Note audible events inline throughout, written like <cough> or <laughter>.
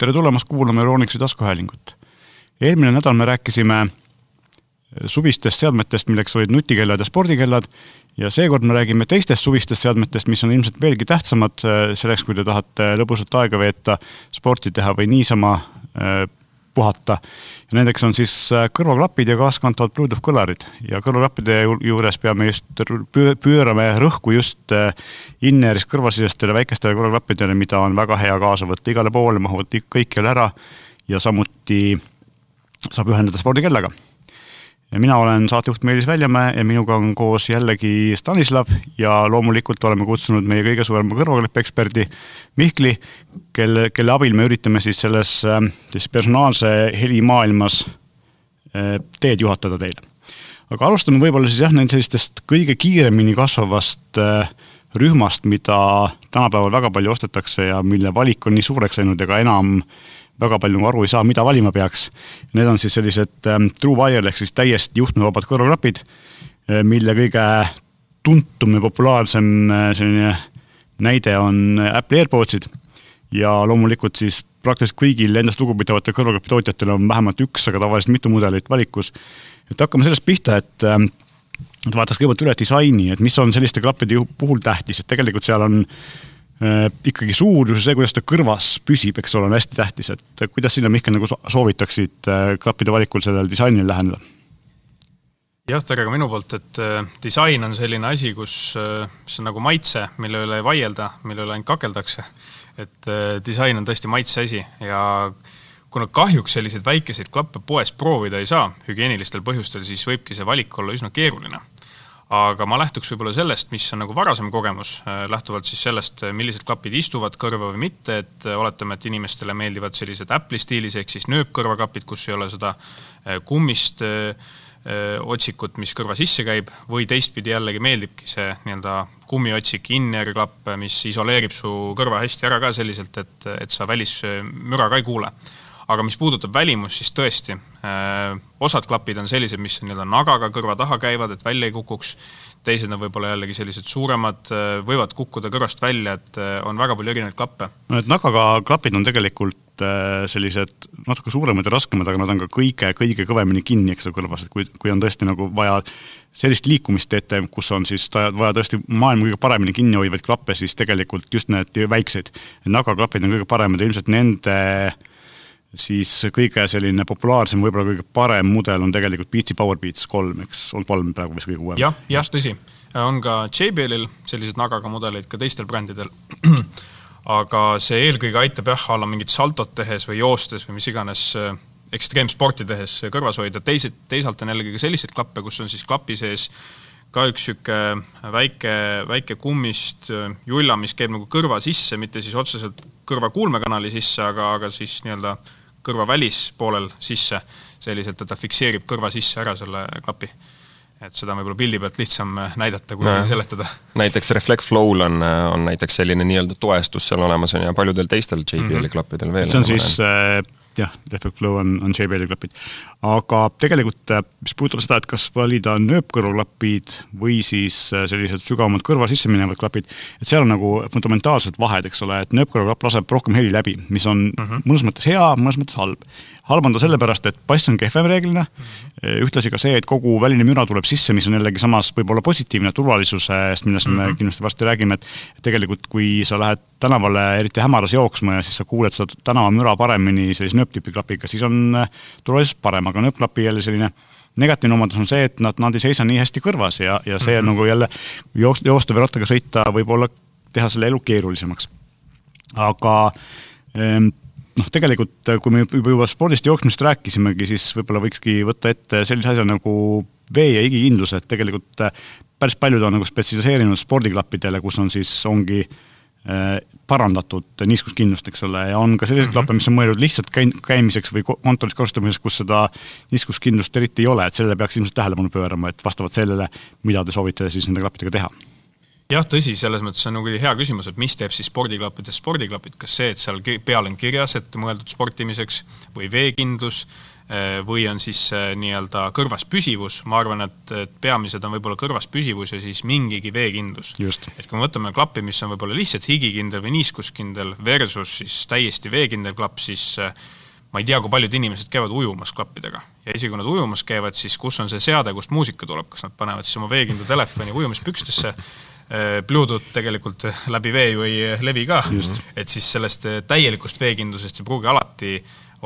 tere tulemast kuulama Euronixi taskuhäälingut. eelmine nädal me rääkisime suvistest seadmetest, milleks olid nutikellad ja spordikellad ja seekord me räägime teistest suvistest seadmetest, mis on ilmselt veelgi tähtsamad äh, selleks, kui te tahate lõbusat aega veeta, sporti teha või niisama äh, puhata. ja nendeks on siis äh, kõrvaklapid ja kaaskantavad Bluetooth kõlarid ja kõrvaklappide juures peame just pöörame rõhku just in-ear'is kõrvasisestele väikestele kõrvaklappidele, mida on väga hea kaasa võtta igale poole, mahuvad kõikjal ära. Ja samuti saab ühendada spordikellaga ja mina olen saatejuht Meelis Väljamäe ja minuga on koos jällegi Stanislav ja loomulikult oleme kutsunud meie kõige suurema kõrvaklapieksperdi Mihkli, kelle, kelle abil me üritame siis selles äh, siis personaalse helimaailmas äh, teed juhatada teile. aga alustame võib-olla siis jah, nendest sellistest kõige kiiremini kasvavast äh, rühmast, mida tänapäeval väga palju ostetakse ja mille valik on nii suureks läinud, ega enam äh, väga palju nagu aru ei saa, mida valima peaks. Need on siis sellised ähm, true wire ehk siis täiesti juhtmevabad kõrvaklapid, äh, mille kõige tuntum ja populaarsem äh, selline näide on Apple'i AirPodsid ja loomulikult siis praktiliselt kõigil endast lugupidavatel kõrvaklapi tootjatel on vähemalt üks, aga tavaliselt mitu mudelit valikus. et hakkame sellest pihta, et ähm, et vaataks kõigepealt üle disaini, et mis on selliste klappide puhul tähtis, et tegelikult seal on äh, Äh, ikkagi suurus ja see, kuidas ta kõrvas püsib, eks ole, on hästi tähtis, et kuidas sina, Mihkel, nagu soovitaksid äh, klappide valikul sellele disainile läheneda? jah, tere ka minu poolt, et äh, disain on selline asi, kus see on nagu maitse, mille üle ei vaielda, mille üle ainult kakeldakse. et disain on tõesti maitse asi ja kuna kahjuks selliseid väikeseid klappe poes proovida ei saa hügieenilistel põhjustel, siis võibki see valik olla üsna keeruline aga ma lähtuks võib-olla sellest, mis on nagu varasem kogemus, äh, lähtuvalt siis sellest, äh, millised klapid istuvad kõrva või mitte, et äh, oletame, et inimestele meeldivad sellised Apple'i stiilis, ehk siis nööpkõrvaklapid, kus ei ole seda kummist otsikut, mis kõrva sisse käib, või teistpidi jällegi meeldibki see nii-öelda kummiotsik in-ear klapp, mis isoleerib su kõrva hästi ära ka selliselt, et, et sa välismüra ka ei kuule aga mis puudutab välimust, siis tõesti äh,, osad klapid on sellised, mis nii-öelda nagaga kõrva taha käivad, et välja ei kukuks, teised on võib-olla jällegi sellised suuremad äh,, võivad kukkuda kõrvast välja, et äh, on väga palju erinevaid klappe. no need nagaga klapid on tegelikult sellised natuke suuremad ja raskemad, aga nad on ka kõige, kõige kõvemini kinni, eks ju, kõrvas, et kui, kui on tõesti nagu vaja sellist liikumist teete, kus on siis vaja tõesti maailma kõige paremini kinni hoidvaid klappe, siis tegelikult just need väiksed nagaklapid on kõige paremad ja ilmselt nende äh, siis kõige selline populaarsem, võib-olla kõige parem mudel on tegelikult Beatsi Powerbeats kolm, eks, on kolm praegu vist kõige uuem. jah, jah, tõsi. on ka JBL-il selliseid nagaga mudeleid, ka teistel brändidel <clears throat> aga see eelkõige aitab jah, alla mingit saltot tehes või joostes või mis iganes äh, ekstreemsporti tehes kõrvas hoida, teised, teisalt on jällegi ka selliseid klappe, kus on siis klapi sees ka üks niisugune väike, väike kummist äh, julla, mis käib nagu kõrva sisse, mitte siis otseselt kõrva kuulmekanali sisse, aga, aga siis nii-öelda kõrva välispoolel sisse, selliselt, et ta fikseerib kõrva sisse ära selle klapi. et seda on võib-olla pildi pealt lihtsam äh, näidata, kui no, seletada. näiteks Reflect Flow'l on, äh, on näiteks selline nii-öelda toestus seal olemas on ja paljudel teistel JBL-i mm -hmm. klappidel veel. see on siis äh, jah, Reflect Flow on, on JBL-i klapid. aga tegelikult, äh, mis puudutab seda, et kas valida nööpkõrvaklapid või siis sellised sügavamalt kõrva sisse minevad klapid, et seal on nagu fundamentaalsed vahed, eks ole, et nööpkõrvaklapp laseb rohkem heli läbi, mis on mm -hmm. mõnes mõttes hea, mõnes mõttes halb halb on ta sellepärast, et bass on kehvem reeglina -hmm. ühtlasi ka see, et kogu väline müra tuleb sisse, mis on jällegi samas võib-olla positiivne turvalisusest, millest mm -hmm. me mhm. kindlasti varsti räägime, et tegelikult kui sa lähed tänavale eriti hämaras jooksma ja siis sa kuuled seda tänavamüra paremini sellise nööptüüpi klapiga, siis on äh, turvalisus parem, aga nööpklapi jälle selline negatiivne omadus on see, et nad, nad ei seisa nii hästi kõrvas ja, ja see mm -hmm. nagu jälle jooks-, joosta või rattaga sõita võib-olla teha selle elu keerulisemaks. aga ehm, noh, tegelikult äh, kui me juba, juba spordist jooksmisest rääkisimegi, siis võib-olla võikski võtta ette sellise asja nagu vee- ja igikindlus, et tegelikult äh, päris paljud on nagu spetsialiseerinud spordiklappidele, kus on siis, ongi äh, parandatud niiskuskindlust, eks ole, ja on ka selliseid -hmm. klappe, mis on mõeldud lihtsalt käi-, käimiseks või kontoris kasutamiseks, kus seda niiskuskindlust eriti ei ole, et sellele peaks ilmselt tähelepanu pöörama, et vastavalt sellele, mida te soovite siis nende klappidega teha jah, tõsi, selles mõttes on nagu hea küsimus, et mis teeb siis spordiklappidest spordiklapid, kas see, et seal peal on kirjas, et mõeldud sportimiseks või veekindlus, või on siis nii-öelda kõrvas püsivus, ma arvan, et, et peamised on võib-olla kõrvas püsivus ja siis mingigi veekindlus. et kui me võtame klappi, mis on võib-olla lihtsalt higikindel või niiskuskindel versus siis täiesti veekindel klapp, siis ma ei tea, kui paljud inimesed käivad ujumas klappidega. ja isegi kui nad ujumas käivad, siis kus on see seade, kust muusika tuleb, kas nad panevad siis oma veekindla telefoni ujumispükstesse Bluetooth tegelikult läbi vee ju ei levi ka, et siis sellest täielikust veekindlusest ei pruugi alati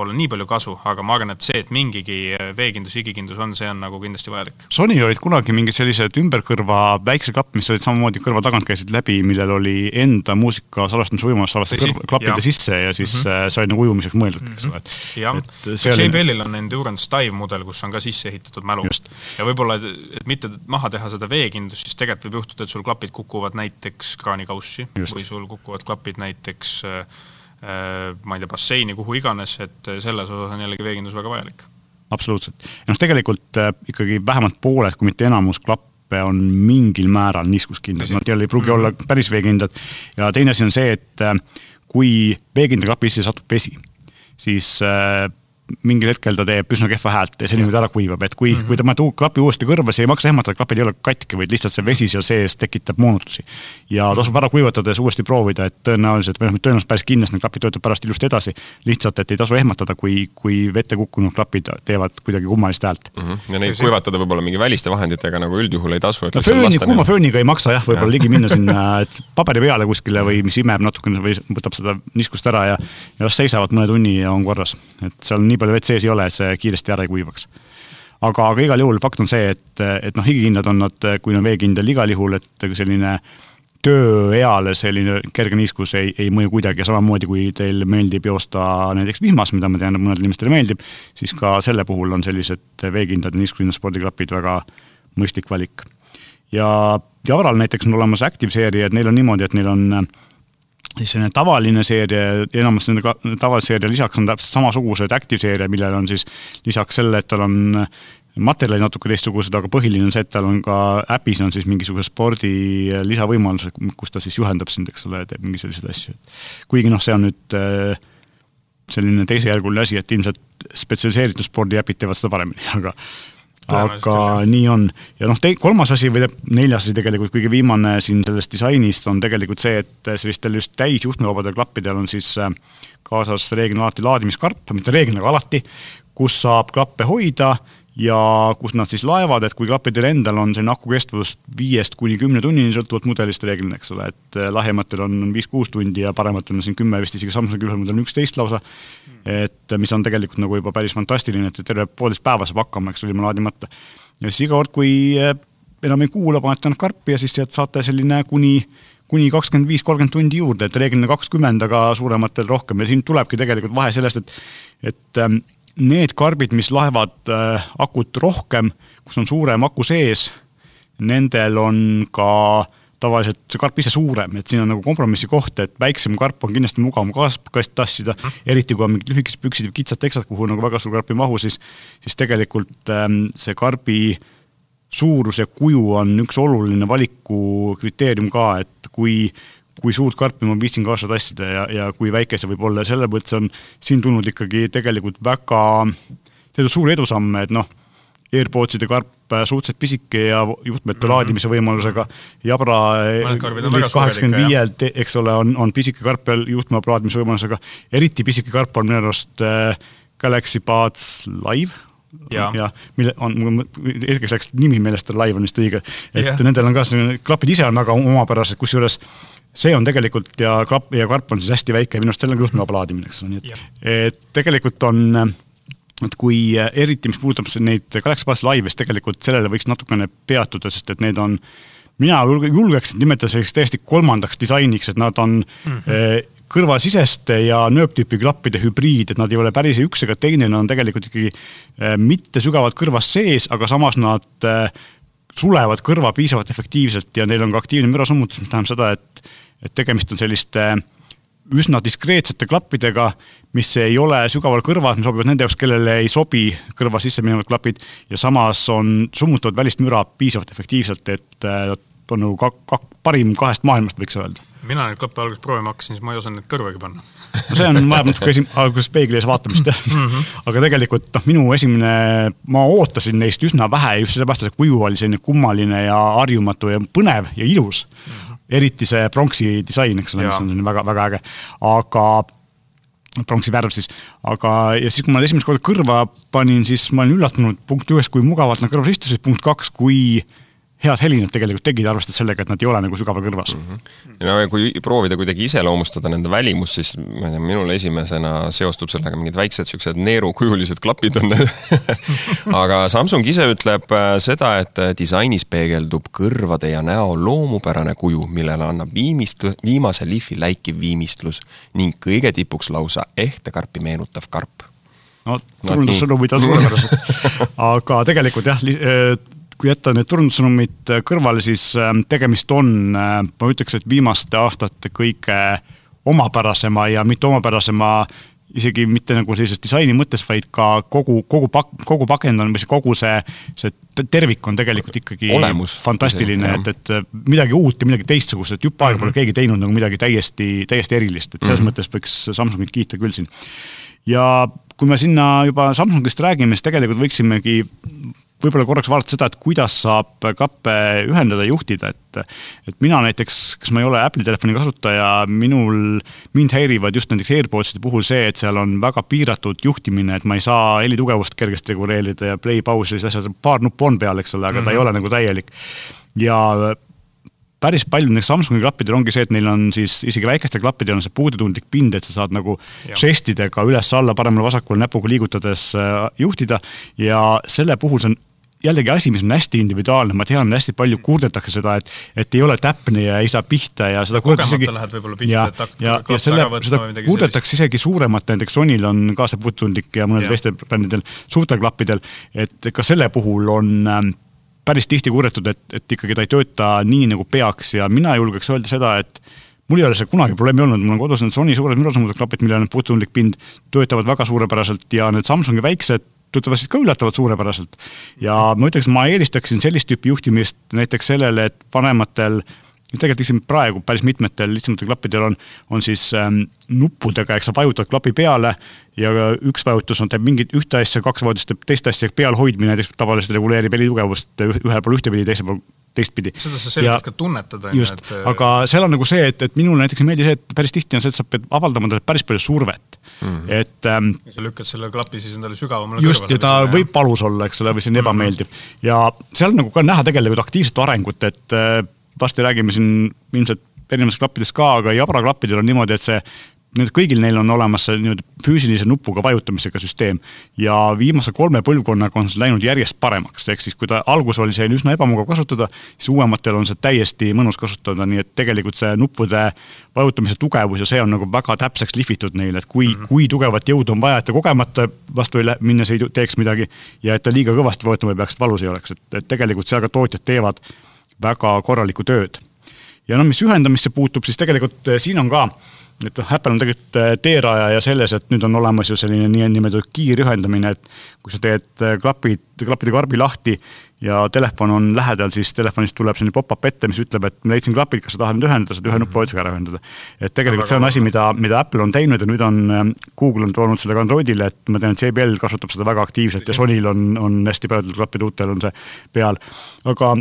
olla nii palju kasu, aga ma arvan, et see, et mingigi veekindlus, higikindlus on, see on nagu kindlasti vajalik. Sony olid kunagi mingid sellised ümberkõrva väikse klapp, mis olid samamoodi kõrva tagant käisid läbi, millel oli enda muusika salvestamise võimalus salvestada kõrva, klappida ja. sisse ja siis mm -hmm. sai nagu ujumiseks mõeldud, eks ole, et jah, JBL-il on Endurance Dive mudel, kus on ka sisse ehitatud mälu. ja võib-olla, et mitte maha teha seda veekindlust, siis tegelikult võib juhtuda, et sul klapid kukuvad näiteks kraanikaussi Just. või sul kukuvad klapid näiteks Äh, ma ei tea, basseini, kuhu iganes, et selles osas on jällegi veekindlus väga vajalik. absoluutselt. ja noh, tegelikult äh, ikkagi vähemalt pooled, kui mitte enamus klappe on mingil määral niiskuskindlad, nad jälle ei pruugi mm -hmm. olla päris veekindlad. ja teine asi on see, et äh, kui veekindla klapi sisse satub vesi, siis mingil hetkel ta teeb üsna kehva häält ja kui ta ära kuivab, et kui mm, -hmm. kui te panete klapi uuesti kõrva, siis ei maksa ehmatada, klapid ei ole katki, vaid lihtsalt see vesi seal sees tekitab moonutusi. ja tasub ära kuivatades uuesti proovida, et tõenäoliselt, või noh, tõenäoliselt päris kindlasti need klapid töötavad pärast ilusti edasi. lihtsalt, et ei tasu ehmatada, kui, kui vette kukkunud klapid teevad kuidagi kummalist häält mm. -hmm. ja neid kuivatada võib-olla mingi väliste vahenditega nagu üldjuhul ei tasu. no fööni, kuuma fööniga ei maksa jah, võib-olla ligi minna sinna, <laughs> et paberi peale kuskile või mis imeb natukene või võtab seda niiskust ära ja, ja seisavad mõne tunni ja on korras. et seal nii palju vett sees ei ole, et see kiiresti ära ei kuivaks. aga, aga igal juhul fakt on see, et, et noh, higikindlad on nad, kui on veekindel igal juhul, et selline tööeale selline kerge niiskus ei, ei mõju kuidagi samamoodi, kui teil meeldib joosta näiteks vihmas, mida ma tean, mõnedele inimestele meeldib, siis ka selle puhul on sellised veekindlad ja niiskusinnas spordiklapid väga mõistlik valik. ja Javral näiteks on olemas Active seeria, et neil on niimoodi, et neil on äh, selline tavaline seeria, enamus nende tavalise seeria lisaks on täpselt samasugused Active seeria, millel on siis lisaks sellele, et tal on materjalid natuke teistsugused, aga põhiline on see, et tal on ka äpis on siis mingisuguse spordi lisavõimalused, kus ta siis juhendab sind, eks ole, teeb mingi selliseid asju. kuigi noh, see on nüüd äh, selline teisejärguline asi, et ilmselt spetsialiseeritud spordiäpid teevad seda paremini, <laughs> aga aga nii on. ja noh, kolmas asi või neljas asi tegelikult, kõige viimane siin sellest disainist on tegelikult see, et sellistel just täisjuhtmevabadel klappidel on siis äh, kaasas reeglina alati laadimiskarp, mitte reeglina, aga alati, kus saab klappe hoida ja kus nad siis laevad, et kui klappidel endal on selline aku kestvus viiest kuni kümne tunnini, sõltuvalt mudelist reeglina, eks ole, et äh, lahjematel on viis-kuus tundi ja parematel on siin kümme, vist isegi Samsungi ühel on üksteist lausa. et mis on tegelikult nagu juba päris fantastiline, et terve poolteist päeva saab hakkama, eks ole, ilma laadimata. ja siis iga kord, kui äh, enam ei kuula, panete nad karpi ja siis sealt saate selline kuni kuni kakskümmend viis, kolmkümmend tundi juurde, et reeglina kakskümmend, aga suurematel rohkem ja siin tulebki tegelikult vahe sellest, et et ähm, need karbid, mis laevad äh, akut rohkem, kus on suurem aku sees, nendel on ka tavaliselt see karp ise suurem, et siin on nagu kompromissi koht, et väiksem karp on kindlasti mugavam kaaskast tassida eriti kui on mingid lühikesed püksid või kitsad teksad, kuhu nagu väga suur karp ei mahu, siis, siis tegelikult ähm, see karbi suurus ja kuju on üks oluline valiku kriteerium ka, et kui kui suurt karpi ma viitsin kaasa tassida ja, ja kui väike see võib olla ja selle mõttes on siin tulnud ikkagi tegelikult väga tehtud suuri edusamme, et noh, AirPodside karp äh, suhteliselt pisike ja juhtmete mm -hmm. laadimise võimalusega, Jabra kaheksakümmend viielt, eks ole, on, on pisike karp ja juhtme laadimise võimalusega, eriti pisike karp on minu arust äh, Galaxy Buds Live. Ja, ja mille on, hetkeks läks nimi meelest, Live on vist õige, et ja. nendel on ka klapid ise on väga omapärased, kusjuures see on tegelikult ja klapp ja karp on siis hästi väike, minu arust seal on ka juhtmeva plaadimine, eks ole, nii et, et tegelikult on et kui eriti, mis puudutab neid Galaxy Buds Live, siis tegelikult sellele võiks natukene peatuda, sest et need on, mina julgeks nimetada selliseks täiesti kolmandaks disainiks, et nad on mm -hmm. kõrvasiseste ja nööptüüpi klappide hübriid, et nad ei ole päris üks ega teine, nad on tegelikult ikkagi eh, mitte sügavalt kõrvas sees, aga samas nad eh, sulevad kõrva piisavalt efektiivselt ja neil on ka aktiivne mürasummutus, mis tähendab seda, et et tegemist on selliste üsna diskreetsete klappidega, mis ei ole sügaval kõrvas, mis sobivad nende jaoks, kellele ei sobi kõrva sisse minevad klapid ja samas on, summutavad välist müra piisavalt efektiivselt, et äh, on nagu kak-, kak-, parim kahest maailmast, võiks öelda mina neid klappe alguses proovima hakkasin, siis ma ei osanud neid kõrvagi panna no see on, vajab natuke esi-, alguses peegli ees vaatamist jah mm -hmm. aga tegelikult noh, minu esimene, ma ootasin neist üsna vähe just sellepärast, et kuju oli selline kummaline ja harjumatu ja põnev ja ilus mm. -hmm. Eriti see pronksi disain, eks ole, mis on väga, väga äge, aga pronksi värv siis, aga ja siis, kui ma esimest korda kõrva panin, siis ma olin üllatunud. Punkt ühest, kui mugavalt nad kõrvas istusid, punkt kaks, kui äh, head heli nad tegelikult tegid, arvestades sellega, et nad ei ole nagu sügaval kõrvas mm. -hmm. no ja kui proovida kuidagi iseloomustada nende välimust, siis ma ei tea, minul esimesena seostub sellega mingid väiksed siuksed neerukujulised klapid on need <laughs> aga Samsung ise ütleb äh, seda, et äh, disainis peegeldub kõrvade ja näo loomupärane kuju, millele annab viimist, viimase lihvi läikiv viimistlus ning kõige tipuks lausa ehte karpi meenutav karp no turundussõnumid on suurepärased <laughs> aga tegelikult jah, äh, kui jätta need turundussõnumid kõrvale, siis ähm, tegemist on, äh, ma ütleks, et viimaste aastate kõige omapärasema ja mitte omapärasema isegi mitte nagu sellises disaini mõttes, vaid ka kogu, kogu pak-, kogu pakend on või see kogu see, see tervik on tegelikult ikkagi Olemus. fantastiline, et, et midagi uut ja midagi teistsugust, et jupp aega pole mm -hmm. keegi teinud nagu midagi täiesti, täiesti erilist, et selles mm -hmm. mõttes võiks Samsungit kiita küll siin. ja kui me sinna juba Samsungist räägime, siis tegelikult võiksimegi võib-olla korraks vaadata seda, et kuidas saab klappe ühendada juhtida, et et mina näiteks, kas ma ei ole Apple'i telefoni kasutaja, minul, mind häirivad just näiteks AirPodside puhul see, et seal on väga piiratud juhtimine, et ma ei saa helitugevust kergesti reguleerida ja play, pause, sellised asjad, paar nuppu on peal, eks ole, aga mm -hmm. ta ei mhm. ole nagu täielik. ja päris palju näiteks Samsungi klappidel ongi see, et neil on siis isegi väikestel klappidel on see puudetundlik pind, et sa saad nagu žestidega üles-alla, paremale-vasakule näpuga liigutades äh, juhtida ja selle puhul see on jällegi asi, mis on hästi individuaalne, ma tean, hästi palju kurdetakse seda, et, et ei ole täpne ja ei saa pihta ja seda kogemata isegi, lähed võib-olla pihta, et hakkad ja, ja selle, seda kurdetakse isegi suuremat, näiteks Sonyl on ka see puutundlik ja mõnedel teistel brändidel, suurtel klappidel, et ka selle puhul on ähm, päris tihti kurdetud, et, et ikkagi ta ei tööta nii, nagu peaks ja mina julgeks öelda seda, et mul ei ole see kunagi probleemi olnud, mul on kodus need Sony suured mürasumudused klapid, millel on puutundlik pind, töötavad väga suurepäraselt ja need Samsungi väiksed töötavad ka üllatavalt suurepäraselt. ja ma ütleks, ma eelistaksin sellist tüüpi juhtimist näiteks sellele, et vanematel tegelikult isegi praegu päris mitmetel lihtsamatel klappidel on, on siis ähm, nuppudega, eks sa vajutad klapi peale ja üks vajutus on, teeb mingit ühte asja, kaks vajutust teeb teist asja, peal hoidmine näiteks tavaliselt reguleerib helitugevust ühel pool ühtepidi, teisel pool teistpidi. seda sa selgelt ka tunnetad, on ju, et aga seal on nagu see, et, et minule näiteks ei meeldi see, et päris tihti on see, et sa pead avaldama talle päris palju survet mm. -hmm. et ähm, sa lükkad selle klapi siis endale sügavamale just, ja ta võib valus olla, eks ole, või selline mm -hmm. ebameeldiv. ja seal on nagu ka näha tegelikult aktiivset arengut, et äh, varsti räägime siin ilmselt erinevatest klappidest ka, aga Jabra klappidel on niimoodi, et see nüüd kõigil neil on olemas see nii-öelda füüsilise nupuga vajutamisega süsteem ja viimase kolme põlvkonnaga on see läinud järjest paremaks, ehk siis kui ta alguses oli selline üsna ebamugav kasutada, siis uuematel on see täiesti mõnus kasutada, nii et tegelikult see nuppude vajutamise tugevus ja see on nagu väga täpseks lihvitud neile, et kui mm, -hmm. kui tugevat jõudu on vaja, et ta kogemata vastu ei minnes ei teeks midagi ja et ta liiga kõvasti vajutama ei peaks, et valus ei oleks, et, et tegelikult seal ka tootjad teevad väga korralikku tööd. ja no mis ühendamisse puutub, siis tegelikult eh, siin on ka äh, et noh, Apple on tegelikult äh, teerajaja selles, et nüüd on olemas ju selline niinimetatud kiirühendamine, et kui sa teed äh, klapid, klappide karbi lahti ja telefon on lähedal, siis telefonist tuleb selline pop-up ette, mis ütleb, et ma leidsin klapid, kas sa tahad nüüd ühendada, saad ühe nupuvajutusega ära ühendada. et tegelikult see on asi, mida, mida Apple on teinud ja nüüd on äh, Google on toonud selle ka Androidile, et ma tean, et JBL kasutab seda väga aktiivselt ja Sonyl on, on hästi paljudel klappide uutel on see peal, aga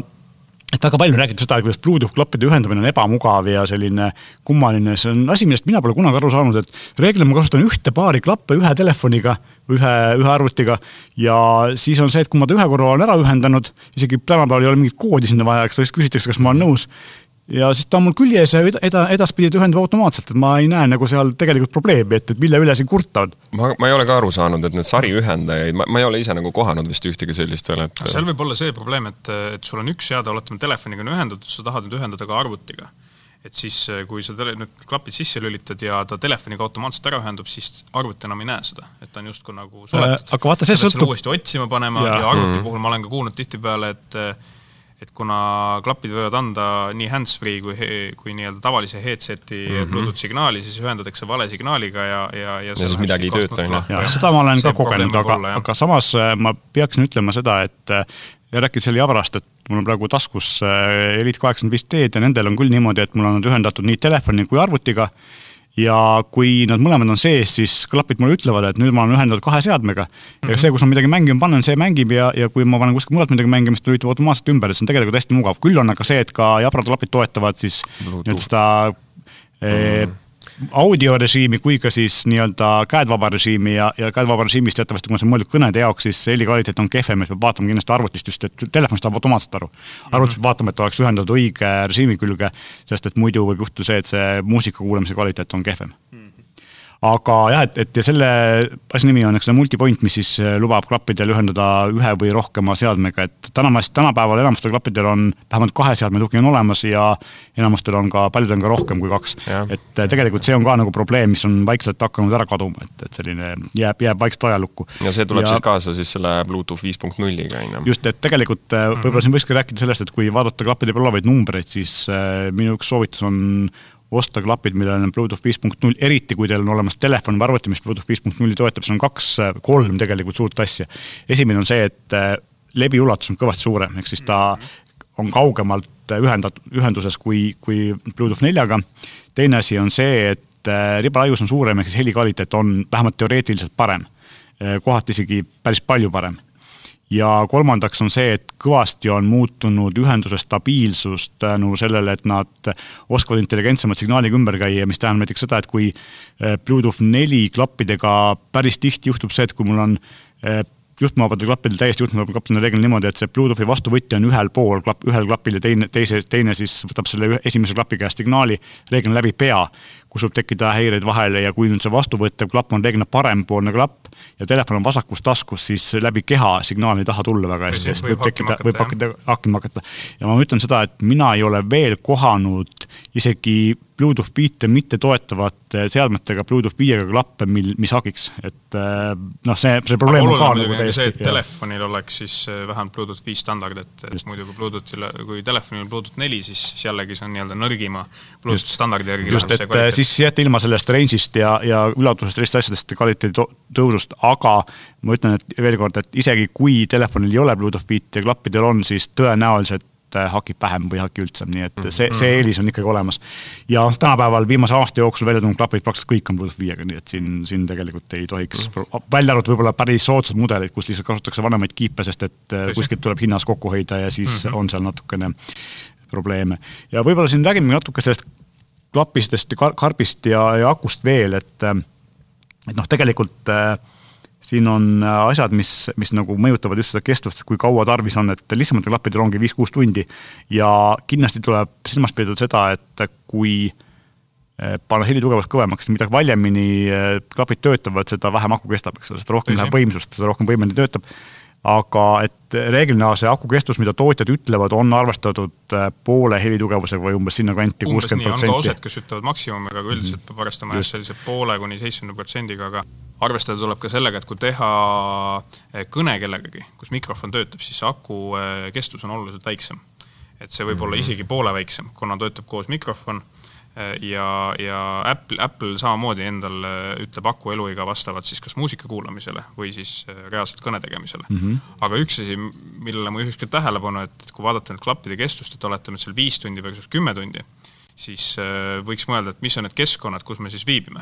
et väga palju on räägitud seda, kuidas Bluetooth klappide ühendamine on ebamugav ja selline kummaline, see on asi, millest mina pole kunagi aru saanud, et reeglina ma kasutan ühte paari klappe ühe telefoniga, ühe, ühe arvutiga ja siis on see, et kui ma ta ühe korra olen ära ühendanud, isegi tänapäeval ei ole mingit koodi sinna vaja, eks lihtsalt küsitakse, kas ma olen nõus ja siis ta on mul küljes ja eda-, edaspidi ta ühendab automaatselt, et ma ei näe nagu seal tegelikult probleemi, et, et mille üle siin kurta on. ma, ma ei ole ka aru saanud, et need sariühendajaid, ma, ma ei ole ise nagu kohanud vist ühtegi sellist veel, et seal võib olla see probleem, et, et sul on üks seade, oletame, telefoniga on ühendatud, sa tahad nüüd ühendada ka arvutiga. et siis, kui sa tele-, nüüd klapid sisse lülitad ja ta telefoniga automaatselt ära ühendub, siis arvuti enam ei näe seda, et ta on justkui nagu suletud äh,. aga vaata, see sõltub uuesti otsima panema ja, ja arvuti mm. puhul ma olen ka kuulnud tihtipeale, et et kuna klapid võivad anda nii hands-free kui, kui nii-öelda tavalise headset'i mm -hmm. Bluetooth signaali, siis ühendatakse vale signaaliga ja, ja, ja ja siis midagi ei tööta, on ju. seda ma olen ka kogenud, aga, aga samas äh, ma peaksin ütlema seda, et äh, ja rääkides selle jabrast, et mul on praegu taskus äh, Elite kaheksakümmend viis D-d ja nendel on küll niimoodi, et mul on nad ühendatud nii telefoni kui arvutiga ja kui nad mõlemad on sees, siis klapid mulle ütlevad, et nüüd ma olen ühendatud kahe seadmega mm. -hmm. ja see, kus ma midagi mängima panen, see mängib ja, ja kui ma panen kuskilt mujalt midagi mängima, siis ta lülitab automaatselt ümber, et see on tegelikult hästi mugav. küll on aga see, et ka jabrad klapid toetavad siis nii-öelda seda mm -hmm audiorežiimi kui ka siis nii-öelda käedvaba režiimi ja, ja käedvaba režiimist teatavasti, kuna see on mõeldud kõnede jaoks, siis heli kvaliteet on kehvem, et peab vaatama kindlasti arvutist just, et telefonist saab automaatselt aru. arvutist peab vaatama, et oleks ühendatud õige režiimi külge, sest et muidu võib juhtuda see, et see muusika kuulamise kvaliteet on kehvem. Mm aga jah, et, et ja selle asja nimi on, eks ole, multipoint, mis siis äh, lubab klappidel ühendada ühe või rohkema seadmega, et tänapäeval, tänapäeval enamustel klappidel on vähemalt kahe seadme tugi on olemas ja enamustel on ka, paljudel on ka rohkem kui kaks. et äh, tegelikult see on ka nagu probleem, mis on vaikselt hakanud ära kaduma, et, et selline jääb, jääb vaikselt ajalukku. ja see tuleb ja, siis kaasa siis selle Bluetooth viis punkt nulliga, on ju? just, et tegelikult äh, võib-olla siin võikski rääkida sellest, et kui vaadata klappide peal olevaid numbreid, siis minu üks soovitus on osta klapid, millel on Bluetooth viis punkt null, eriti kui teil on olemas telefon või arvuti, mis Bluetooth viis punkt nulli toetab, seal on kaks, kolm tegelikult suurt asja. esimene on see, et äh, lebi ulatus on kõvasti suurem, ehk siis ta on kaugemalt ühendatud, ühenduses kui, kui Bluetooth neljaga. teine asi on see, et äh, ribalaius on suurem, ehk siis heli kvaliteet on vähemalt teoreetiliselt parem. Äh, kohati isegi päris palju parem ja kolmandaks on see, et kõvasti on muutunud ühenduse stabiilsus tänu sellele, et nad oskavad intelligentsemat signaaliga ümber käia, mis tähendab näiteks seda, et kui eh, Bluetooth neli klappidega päris tihti juhtub see, et kui mul on eh, juhtmevabadel klappidel, täiesti juhtmevabadel klappidel reeglina niimoodi, et see Bluetoothi vastuvõtja on ühel pool klapp, ühel klapil ja teine, teise, teine siis võtab selle esimese klapi käest signaali reeglina läbi pea, kus võib tekkida häireid vahele ja kui nüüd see vastuvõttev klapp on reeglina parempoolne klapp ja telefon on vasakus taskus, siis läbi keha signaal ei taha tulla väga hästi, sest võib tekkida, võib hakkida, hakkima hakata. ja ma ütlen seda, et mina ei ole veel kohanud isegi Bluetooth viite mitte toetavate seadmetega Bluetooth viiega klappe, mil, mis hagiks, et äh, noh, see, see probleem on ka nagu täiesti. see, et telefonil oleks siis äh, vähemalt Bluetooth viis standard, et, et muidu kui Bluetoothil, kui telefonil on Bluetooth neli, siis, jällegi see on nii-öelda nõrgima Bluetooth just, standardi järgi just, et äh, siis jääte ilma sellest range'ist ja, ja ulatusest, teistest asjadest, kvaliteedi tõusust, aga ma ütlen, et veel kord, et isegi kui telefonil ei ole Bluetooth viite ja klappidel on, siis tõenäoliselt et hakib vähem või ei haki üldse, nii et see, see mhm. eelis on ikkagi olemas. ja tänapäeval viimase aasta jooksul välja tulnud klapid praktiliselt kõik on Bluetooth viiega, nii et siin, siin tegelikult ei tohiks, mhm. välja arvatud võib-olla päris soodsad mudelid, kus lihtsalt kasutatakse vanemaid kiipe, sest et äh, kuskilt tuleb hinnas kokku hoida ja siis mm -hmm. on seal natukene probleeme. ja võib-olla siin räägime natuke sellest klapistest ja karbist ja, ja akust veel, et äh, et noh, tegelikult äh, siin on äh, asjad, mis, mis nagu mõjutavad just seda kestvust, kui kaua tarvis on, et lihtsamatel klappidel ongi viis-kuus tundi. ja kindlasti tuleb silmas pidada seda, et kui äh, panna heli tugevust kõvemaks, mida valjemini äh, klapid töötavad, seda vähem aku kestab, eks ole, seda rohkem läheb võimsust, seda rohkem võimeline töötab. Aga et reeglina see aku kestus, mida tootjad ütlevad, on arvestatud poole helitugevusega või umbes sinnakanti, kuuskümmend protsenti. on ka osad, kes ütlevad maksimumiga, aga üldiselt mhm. peab arvestama jah, sellise poole kuni seitsmekümne protsendiga, aga arvestada tuleb ka sellega, et kui teha eh, kõne kellegagi, kus mikrofon töötab, siis aku eh, kestus on oluliselt väiksem. et see võib olla mhm. isegi poole väiksem, kuna töötab koos mikrofon ja, ja Apple, Apple samamoodi endal ütleb aku eluiga vastavalt siis kas muusika kuulamisele või siis reaalselt kõne tegemisele mm. -hmm. aga üks asi, millele ma juhiks ka tähelepanu, et kui vaadata nüüd klappide kestust, et olete nüüd seal viis tundi versus kümme tundi, siis võiks mõelda, et mis on need keskkonnad, kus me siis viibime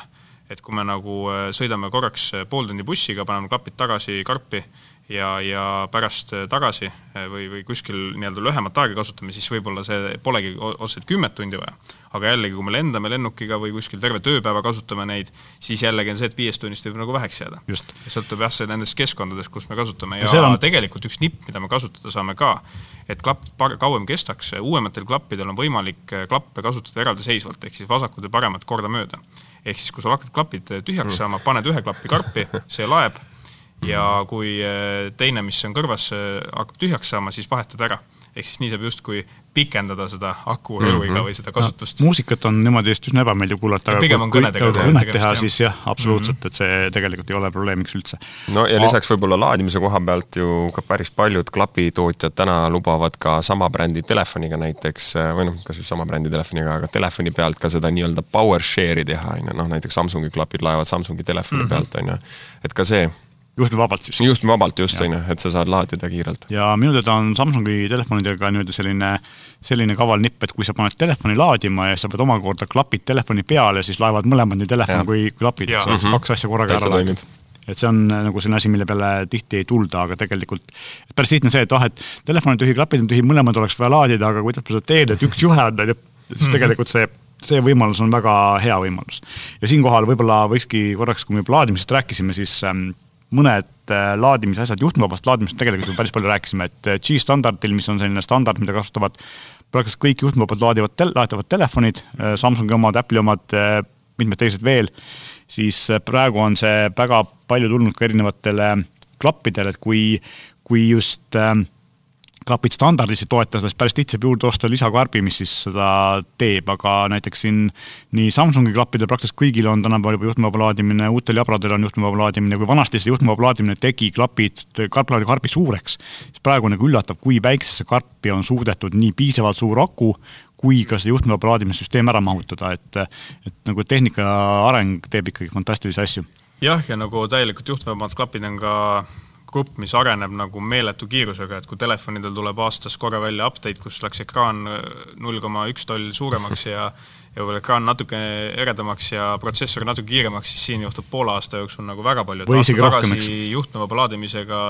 et kui me nagu äh, sõidame korraks äh, pool tundi bussiga, paneme klapid tagasi karpi ja, ja pärast äh, tagasi või, või kuskil nii-öelda lühemat aega kasutame, siis võib-olla see polegi otseselt kümmet tundi vaja. aga jällegi, kui me lendame lennukiga või kuskil terve tööpäeva kasutame neid, siis jällegi on see, et viiest tunnist võib nagu väheks jääda. sõltub jah, see nendest keskkondadest, kus me kasutame ja, ja on... tegelikult üks nipp, mida me kasutada saame ka, et klapp kauem kestaks, uuematel klappidel on võimalik klappe kasutada eraldiseisvalt, ehk siis vasakud ja paremad kordamööda ehk siis, kui sul hakkavad klapid tühjaks mm. saama, paned ühe klapi karpi, see laeb ja kui eh, teine, mis on kõrvas, eh, hakkab tühjaks saama, siis vahetad ära ehk siis nii saab justkui pikendada seda aku eluiga mm -hmm. või seda kasutust no,. muusikat on niimoodi just üsna ebameeldiv kuulata, aga pigem on kõnedega kui kõnet teha, siis jah, absoluutselt mm, -hmm. et see tegelikult ei ole probleemiks üldse. no ja lisaks võib-olla laadimise koha pealt ju ka päris paljud klapitootjad täna lubavad ka sama brändi telefoniga näiteks, või noh, kas just sama brändi telefoniga, aga telefoni pealt ka seda nii-öelda power share'i teha, on ju, noh näiteks Samsungi klapid laevad Samsungi telefoni mm -hmm. pealt, on ju, et ka see juhtmevabalt siis. juhtmevabalt just, on ju, et sa saad laadida kiirelt. ja minu teada on Samsungi telefonidega nii-öelda selline, selline kaval nipp, et kui sa paned telefoni laadima ja sa pead omakorda klapid telefoni peale, siis laevad mõlemad nii telefon ja. kui, klapid, et sa saad kaks asja korraga ära laadida et see on äh, nagu selline asi, mille peale tihti ei tulda, aga tegelikult päris lihtne see, et ah, et telefon on tühi, klapid on tühi, mõlemad oleks vaja laadida, aga kuidas ma seda teen, et üks juhe on, on ju, siis mhm. tegelikult see see võimalus on väga hea võimalus. ja siinkohal võib-olla võikski korraks, kui me juba laadimisest rääkisime, siis ähm, mõned äh, laadimisasjad, juhtmevabast laadimisest tegelikult ju päris palju rääkisime, et äh, G-standardil, mis on selline standard, mida kasutavad praktiliselt kõik juhtmevabalt laadivad tel-, laetavad telefonid, äh, Samsungi omad, Apple'i omad, mitmed teised veel, siis praegu on see väga palju tulnud ka erinevatele klappidele, et kui, kui just äh, klapid standardis ei toeta seda, siis päris tihti saab juurde osta lisakarbi, mis siis seda teeb, aga näiteks siin nii Samsungi klappidel praktiliselt kõigil on tänapäeval juba juhtmevaba laadimine, uutel jabradel on juhtmevaba laadimine, kui vanasti see juhtmevaba laadimine tegi klapid, karpi, karbi suureks, siis praegu nagu üllatab, kui väiksesse karpi on suudetud nii piisavalt suur aku, kui ka see juhtmevaba laadimissüsteem ära mahutada, et et nagu tehnika areng teeb ikkagi fantastilisi asju. jah, ja nagu täielikult juhtmevabad klapid on ka grupp, mis areneb nagu meeletu kiirusega, et kui telefonidel tuleb aastas korra välja update, kus läks ekraan äh, null koma üks toll suuremaks ja <laughs> ja võib-olla ekraan natuke eredamaks ja protsessor natuke kiiremaks, siis siin juhtub poole aasta jooksul nagu väga palju, et aasta tagasi juhtmevaba laadimisega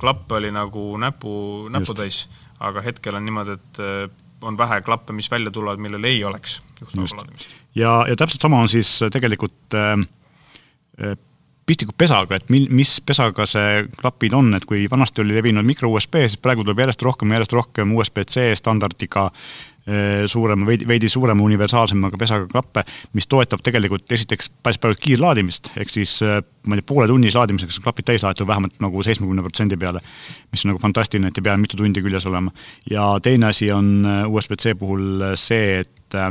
klappe oli nagu näpu, näputäis, aga hetkel on niimoodi, et äh, on vähe klappe, mis välja tulevad, millel ei oleks juhtmevaba laadimist. ja, ja täpselt sama on siis tegelikult äh, äh pistikupesaga, et mil, mis pesaga see klapid on, et kui vanasti oli levinud mikro USB, siis praegu tuleb järjest rohkem järjest rohkem USB-C standardiga eh, suurema, veidi, veidi suurema universaalsemaga pesaga klappe, mis toetab tegelikult esiteks päris palju kiirlaadimist, ehk siis eh, ma ei tea, poole tunnise laadimisega saab klapid täis laetud vähemalt nagu seitsmekümne protsendi peale, mis on nagu fantastiline, et ei pea mitu tundi küljes olema. ja teine asi on eh, USB-C puhul see, et äh,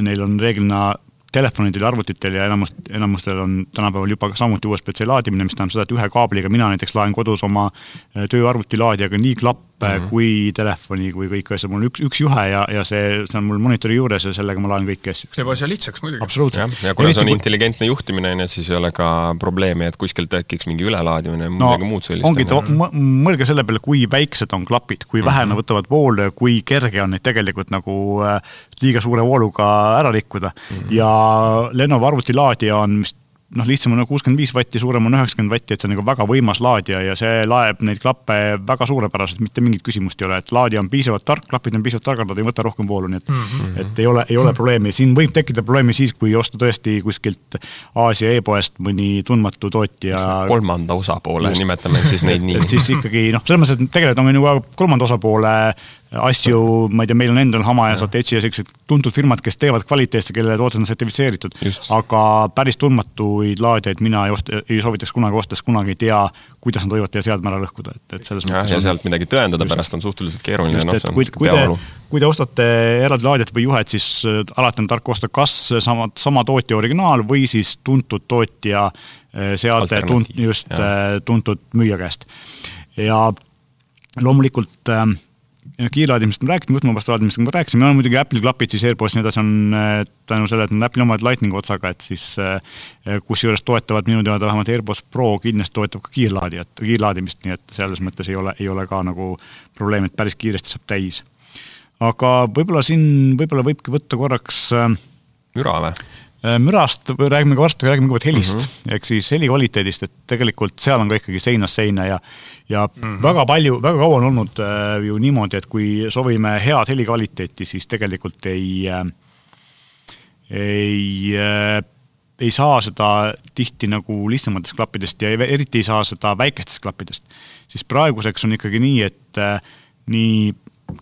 neil on reeglina telefonidel ja arvutitel ja enamust, enamustel on tänapäeval juba samuti USB-C laadimine, mis tähendab seda, et ühe kaabliga mina näiteks laen kodus oma äh, tööarvuti laadijaga nii klappe mm -hmm. kui telefoni kui kõiki asju, mul on üks, üks juhe ja, ja see, see on mul monitori juures ja sellega ma laen kõiki asju. teeb asja lihtsaks muidugi. absoluutselt. ja kuna see on intelligentne juhtimine, on ju, siis ei ole ka probleemi, et kuskilt tekiks mingi ülelaadimine või no, midagi muud sellist. ongi, mõelge selle peale, kui väiksed on klapid, kui vähe mm -hmm. nad võtavad voolu ja kui kerge on neid tegelikult nagu äh, liiga suure vooluga ära rikkuda mm -hmm. ja Lenovo arvutilaadija on vist noh, lihtsam on kuuskümmend viis vatti, suurem on üheksakümmend vatti, et see on nagu väga võimas laadija ja see laeb neid klappe väga suurepäraselt, mitte mingit küsimust ei ole, et laadija on piisavalt tark, klapid on piisavalt targad, nad ei võta rohkem voolu, nii et mm, -hmm. et ei ole, ei ole probleemi, siin võib tekkida probleemi siis, kui osta tõesti kuskilt Aasia e-poest mõni tundmatu tootja. kolmanda osapoole, nimetame siis neid <laughs> nii. et siis ikkagi noh, selles mõttes, et tegelikult on ju ka kolmanda osapoole asju, ma ei tea, meil on endal Hama ja Satechi ja sellised tuntud firmad, kes teevad kvaliteetse, kelle tooted on sertifitseeritud. aga päris tundmatuid laadijaid mina ei osta, ei soovitaks kunagi osta, sest kunagi ei tea, kuidas nad võivad teie seadme ära lõhkuda, et, et selles mõttes. ja sealt midagi tõendada just, pärast on suhteliselt keeruline, noh, see on kui, kui te, kui te ostate eraldi laadijat või juhet, siis äh, alati on tark osta kas sama, sama tootja originaal või siis tuntud tootja äh, seade, tunt-, just ja. Äh, tuntud müüja käest. ja loomulikult äh, kiirlaadimisest ma rääkisin, juhtmevabast laadimisest ma rääkisin, meil on muidugi Apple'i klapid siis AirPods ja nii edasi on tänu sellele, et nad Apple'i omad Lightning'i otsaga, et siis eh, kusjuures toetavad minu teada vähemalt AirPods Pro kindlasti toetab ka kiirlaadijat, kiirlaadimist, nii et selles mõttes ei ole, ei ole ka nagu probleem, et päris kiiresti saab täis. aga võib-olla siin, võib-olla võibki võtta korraks müra või? Eh, mürast räägime ka varsti, räägime kõigepealt helist mm -hmm. ehk siis heli kvaliteedist, et tegelikult seal on ka ikkagi seinast seina ja ja mm -hmm. väga palju, väga kaua on olnud äh, ju niimoodi, et kui soovime head helikvaliteeti, siis tegelikult ei äh,, ei äh, ei saa seda tihti nagu lihtsamatest klappidest ja eriti ei saa seda väikestest klappidest. siis praeguseks on ikkagi nii, et äh, nii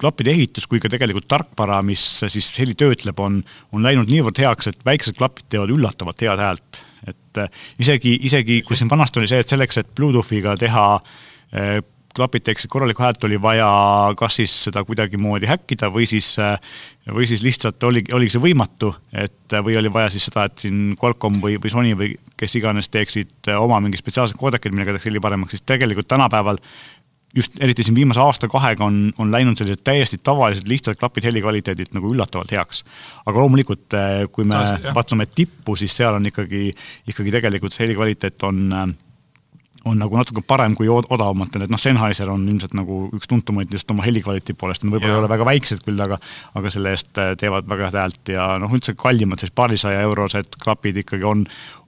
klappide ehitus kui ka tegelikult tarkvara, mis siis heli töötleb, on, on läinud niivõrd heaks, et väiksed klapid teevad üllatavalt head häält. et äh, isegi, isegi kui siin vanasti oli see, et selleks, et Bluetoothiga teha äh, klapid teeksid korralikku häält, oli vaja kas siis seda kuidagimoodi häkkida või siis, äh, või siis lihtsalt oligi, oligi see võimatu, et või oli vaja siis seda, et siin Qualcomm või, või Sony või kes iganes teeksid oma mingi spetsiaalsed koodekid, millega teeks heli paremaks, siis tegelikult tänapäeval just eriti siin viimase aasta-kahega on, on läinud sellised täiesti tavalised lihtsad klapid helikvaliteedilt nagu üllatavalt heaks. aga loomulikult, kui me vaatame tippu, siis seal on ikkagi, ikkagi tegelikult see helikvaliteet on on nagu natuke parem kui odavamatel, et noh, Sennheiser on ilmselt nagu üks tuntumaid just oma helikvaliteedi poolest, nad võib-olla ei ole väga väiksed küll, aga aga selle eest äh, teevad väga head häält ja noh, üldse kallimad, sellised paarisaja eurosed klapid ikkagi on,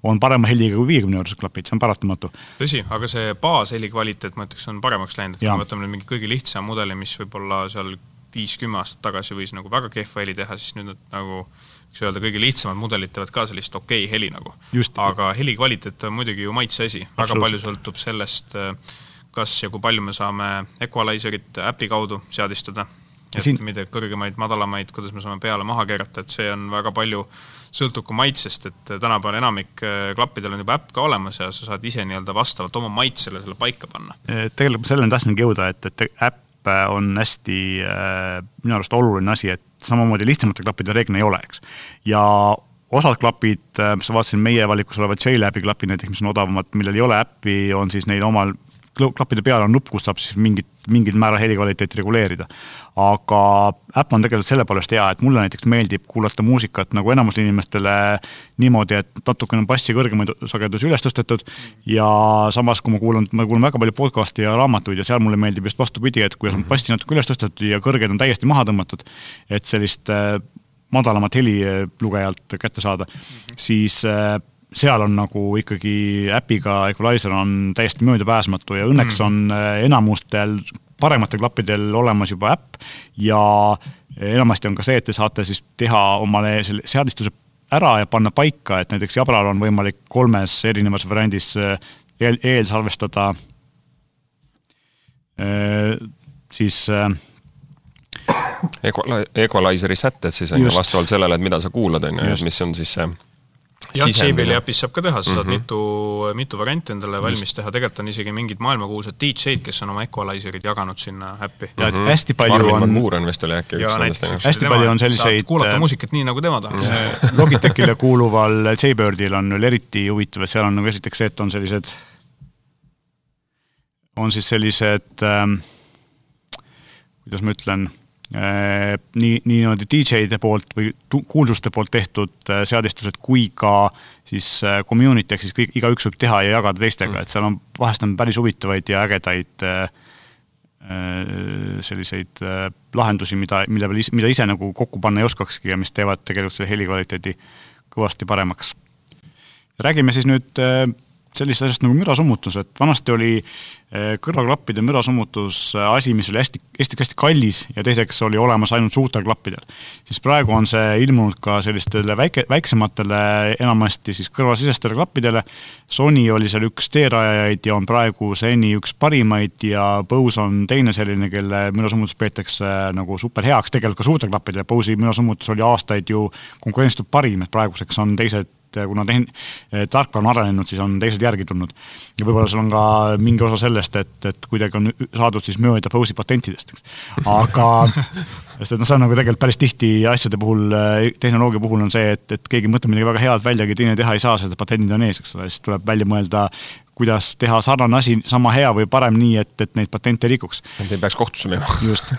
on parema heliga kui viiekümne eurosed klapid, see on paratamatu. tõsi, aga see baasheli kvaliteet, ma ütleks, on paremaks läinud, et kui me võtame nüüd mingi kõige lihtsam mudeli, mis võib-olla seal viis-kümme aastat tagasi võis nagu väga kehva heli teha, siis nüüd nad nagu võiks öelda, kõige lihtsamad mudelid teevad ka sellist okei okay heli nagu. aga heli kvaliteet on muidugi ju maitse asi, väga palju sõltub sellest, kas ja kui palju me saame equalizerit äpi kaudu seadistada, et siin... mida kõrgemaid, madalamaid, kuidas me saame peale maha keerata, et see on väga palju sõltub ka maitsest, et tänapäeval enamik äh, klappidel on juba äpp ka olemas ja sa saad ise nii-öelda vastavalt oma maitsele selle paika panna. tegelikult selleni tahtsingi jõuda, et, et äpp on hästi äh, minu arust oluline asi, et samamoodi lihtsamatel klappidel reeglina ei ole, eks. ja osad klapid, äh, mis ma vaatasin, meie valikus olevad J-Labi klapid näiteks, mis on odavamad, millel ei ole äppi, on siis neil omal klappide peal on nupp, kus saab siis mingit, mingil määral helikvaliteeti reguleerida. aga äpp on tegelikult selle poolest hea, et mulle näiteks meeldib kuulata muusikat nagu enamus inimestele niimoodi, et natukene on bassi kõrgemaid sagedusi üles tõstetud ja samas, kui ma kuulan, ma kuulan väga palju podcast'i ja raamatuid ja seal mulle meeldib just vastupidi, et kuidas on bassi natuke üles tõstetud ja kõrged on täiesti maha tõmmatud, et sellist äh, madalamat heli lugejalt kätte saada -hmm. siis äh, seal on nagu ikkagi äpiga Equalizer on täiesti möödapääsmatu ja õnneks mm. on äh, enamustel parematel klappidel olemas juba äpp ja enamasti on ka see, et te saate siis teha omale selle seadistuse ära ja panna paika, et näiteks Jabral on võimalik kolmes erinevas variandis äh, eel, eelsalvestada äh, siis Equalizeri sätted siis on ju vastavalt sellele, et mida sa kuulad, on ju, mis on siis see jah, JBL-i äpis saab ka teha, sa saad mm -hmm. mitu, mitu varianti endale valmis teha, tegelikult on isegi mingid maailmakuulsad DJ-d, kes on oma Equalizerid jaganud sinna äppi. ja mm -hmm. hästi palju Armin on Van Buuren vist oli äkki üks nendest. hästi palju on selliseid kuulata äh, muusikat nii, nagu tema tahab <laughs> Logitechile kuuluval Jbirdil on veel eriti huvitav, et seal on nagu esiteks see, et on sellised, on siis sellised ähm, kuidas ma ütlen nii, niimoodi DJ-de poolt või kuulsuste poolt tehtud äh, seadistused kui ka siis äh, community ehk siis kõik, igaüks võib teha ja jagada teistega mm., et seal on, vahest on päris huvitavaid ja ägedaid selliseid lahendusi, mida, mille peal, mida ise nagu kokku panna ei oskakski ja mis teevad tegelikult selle heli kvaliteedi kõvasti paremaks. räägime siis nüüd sellisest asjast nagu mürasummutus, et vanasti oli eh, kõrvaklappide mürasummutus eh, asi, mis oli hästi, hästi-hästi kallis ja teiseks oli olemas ainult suurtel klappidel. siis praegu on see ilmunud ka sellistele väike, väiksematele, enamasti siis kõrvasisestele klappidele. Sony oli seal üks teerajajaid ja on praegu seni üks parimaid ja Bose on teine selline, kelle mürasummutus peetakse nagu super heaks, tegelikult ka suurtel klappidel, Bose'i mürasummutus oli aastaid ju konkurentsitult parim, et praeguseks on teised et kuna tehn-, tark on arenenud, siis on teised järgi tulnud. ja võib-olla seal on ka mingi osa sellest, et, et kuidagi on saadud siis mööda Fose'i patentidest, eks. aga <laughs> sest et noh, see on nagu tegelikult päris tihti asjade puhul, tehnoloogia puhul on see, et, et keegi mõtleb midagi väga head välja, aga teine teha ei saa, sest patendid on ees, eks ole, siis tuleb välja mõelda, kuidas teha sarnane asi sama hea või parem nii, et, et neid patente ei rikuks. et ei peaks kohtusse minema. just.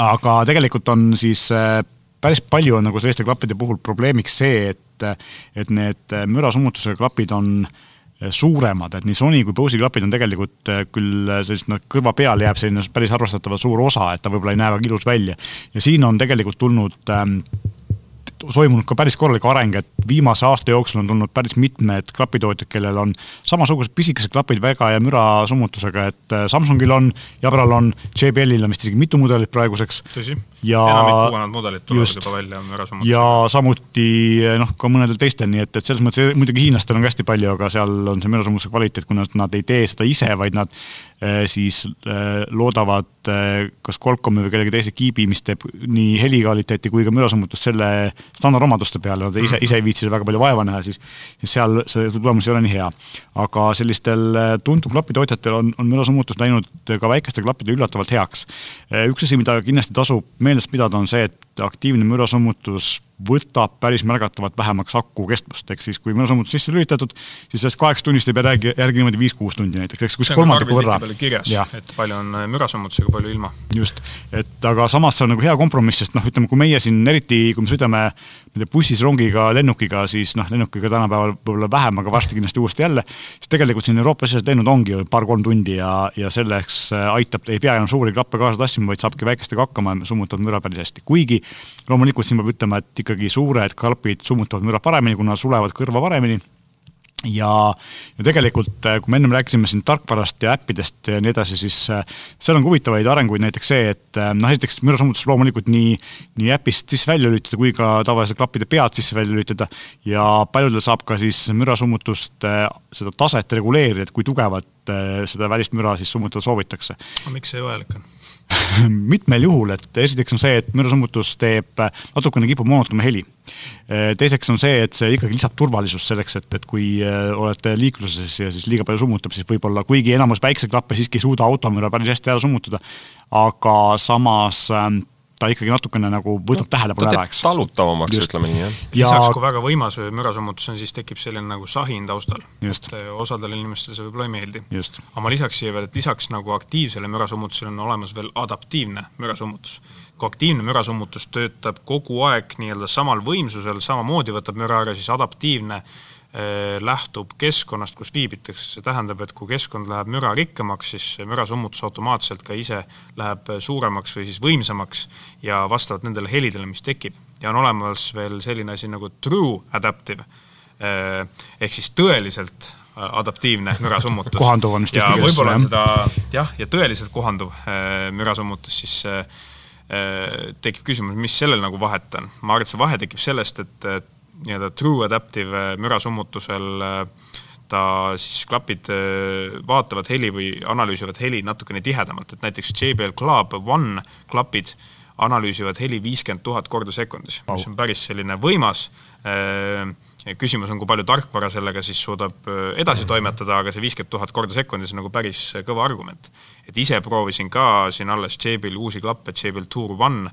aga tegelikult on siis päris palju on nagu selliste klappide puhul probleemiks see, et et need mürasummutusega klapid on suuremad, et nii Sony kui Bose'i klapid on tegelikult küll sellist, noh, kõrva peal jääb selline päris arvestatava suur osa, et ta võib-olla ei näe väga ilus välja. ja siin on tegelikult tulnud ähm, toimunud ka päris korralik areng, et viimase aasta jooksul on tulnud päris mitmed klapitootjad, kellel on samasugused pisikesed klapid väga hea mürasummutusega, et äh, Samsungil on, Jabral on, JBL-il on vist isegi mitu mudelit praeguseks. Tõsi, enamik uuemad mudelid tulevad just, juba välja mürasummutusega. ja samuti noh, ka mõnedel teistel, nii et, et selles mõttes muidugi hiinlastel on ka hästi palju, aga seal on see mürasummutuse kvaliteet, kuna nad ei tee seda ise, vaid nad äh, siis loodavad kas Qualcomm'i või kellegi teise kiibi, mis teeb nii heli kvaliteeti kui ka mürasummutust selle standardomaduste peale, nad ise, ise ei viitsi väga palju vaeva näha, siis seal see tulemus ei ole nii hea. aga sellistel tuntud klapitootjatel on, on mürasummutus läinud ka väikeste klappide üllatavalt heaks. Üks asi, mida kindlasti tasub meeles pidada, on see, et aktiivne mürasummutus võtab päris märgatavalt vähemaks aku kestvust, ehk siis kui mürasummutus sisse lülitatud, siis sellest kaheksast tunnist pea järgi, järgi niimoodi viis-kuus tundi näiteks, eks kus kolmandiku võrra. kirjas, et palju on äh, mürasummutusega, palju ilma. just, et aga samas see on nagu hea kompromiss, sest noh, ütleme, kui meie siin eriti, kui me sõidame ma ei tea, bussis, rongiga, lennukiga, siis noh, lennukiga tänapäeval võib-olla vähem, aga varsti kindlasti uuesti jälle, siis tegelikult siin Euroopa sisesed lennud ongi ju paar-kolm tundi ja, ja selleks äh, aitab, ei pea enam suuri klappe kaasa tassima, vaid saabki väikestega hakkama ja summutavad müra päris hästi. kuigi loomulikult siin peab ütlema, et ikkagi suured klapid summutavad müra paremini, kuna sulevad kõrva paremini ja, ja tegelikult, äh, kui me ennem rääkisime siin tarkvarast ja äppidest ja nii edasi, siis äh, seal on huvitavaid arenguid, näiteks see, et äh, noh, esiteks mürasummutus loomulikult nii, nii äpist sisse-välja lülitada kui ka tavaliselt klappide pead sisse-välja lülitada ja paljudel saab ka siis mürasummutust, seda taset reguleerida, et kui tugevat seda välist müra siis summutada soovitakse. aga miks see vajalik on? <laughs> mitmel juhul, et esiteks on see, et mürasummutus teeb, natukene kipub moonutama heli. teiseks on see, et see ikkagi lisab turvalisust selleks, et, et kui äh, olete liikluses ja siis liiga palju summutab, siis võib-olla kuigi enamus päikseklappe siiski ei suuda automüra päris hästi ära summutada, aga samas ähm, ta ikkagi natukene nagu võtab no, tähelepanu ära, eks. talutavamaks, ütleme nii, jah. ja lisaks, kui väga võimas mürasummutus on, siis tekib selline nagu sahin taustal. et eh, osadele inimestele see võib-olla ei meeldi. aga ma lisaks siia veel, et lisaks nagu aktiivsele mürasummutusele on olemas veel adaptiivne mürasummutus. kui aktiivne mürasummutus töötab kogu aeg nii-öelda samal võimsusel, samamoodi võtab müra ära, siis adaptiivne Äh, lähtub keskkonnast, kus viibitakse, see tähendab, et kui keskkond läheb mürarikkamaks, siis mürasummutus automaatselt ka ise läheb suuremaks või siis võimsamaks ja vastavalt nendele helidele, mis tekib. ja on olemas veel selline asi nagu true adaptive, äh, ehk siis tõeliselt adaptiivne mürasummutus. kohanduv on vist eesti keeles. võib-olla on seda jah, ja tõeliselt kohanduv mürasummutus, siis tekib küsimus, mis sellel nagu vahet on. ma arvan, et see vahe tekib sellest, et, et nii-öelda true adaptive äh, mürasummutusel äh, ta siis klapid äh, vaatavad heli või analüüsivad heli natukene tihedamalt, et näiteks JBL Club One klapid analüüsivad heli viiskümmend tuhat korda sekundis, mis on päris selline võimas. küsimus on, kui palju tarkvara sellega siis suudab edasi toimetada, aga see viiskümmend tuhat korda sekundis on nagu päris kõva argument. et ise proovisin ka siin alles JBL uusi klappe, JBL Tour One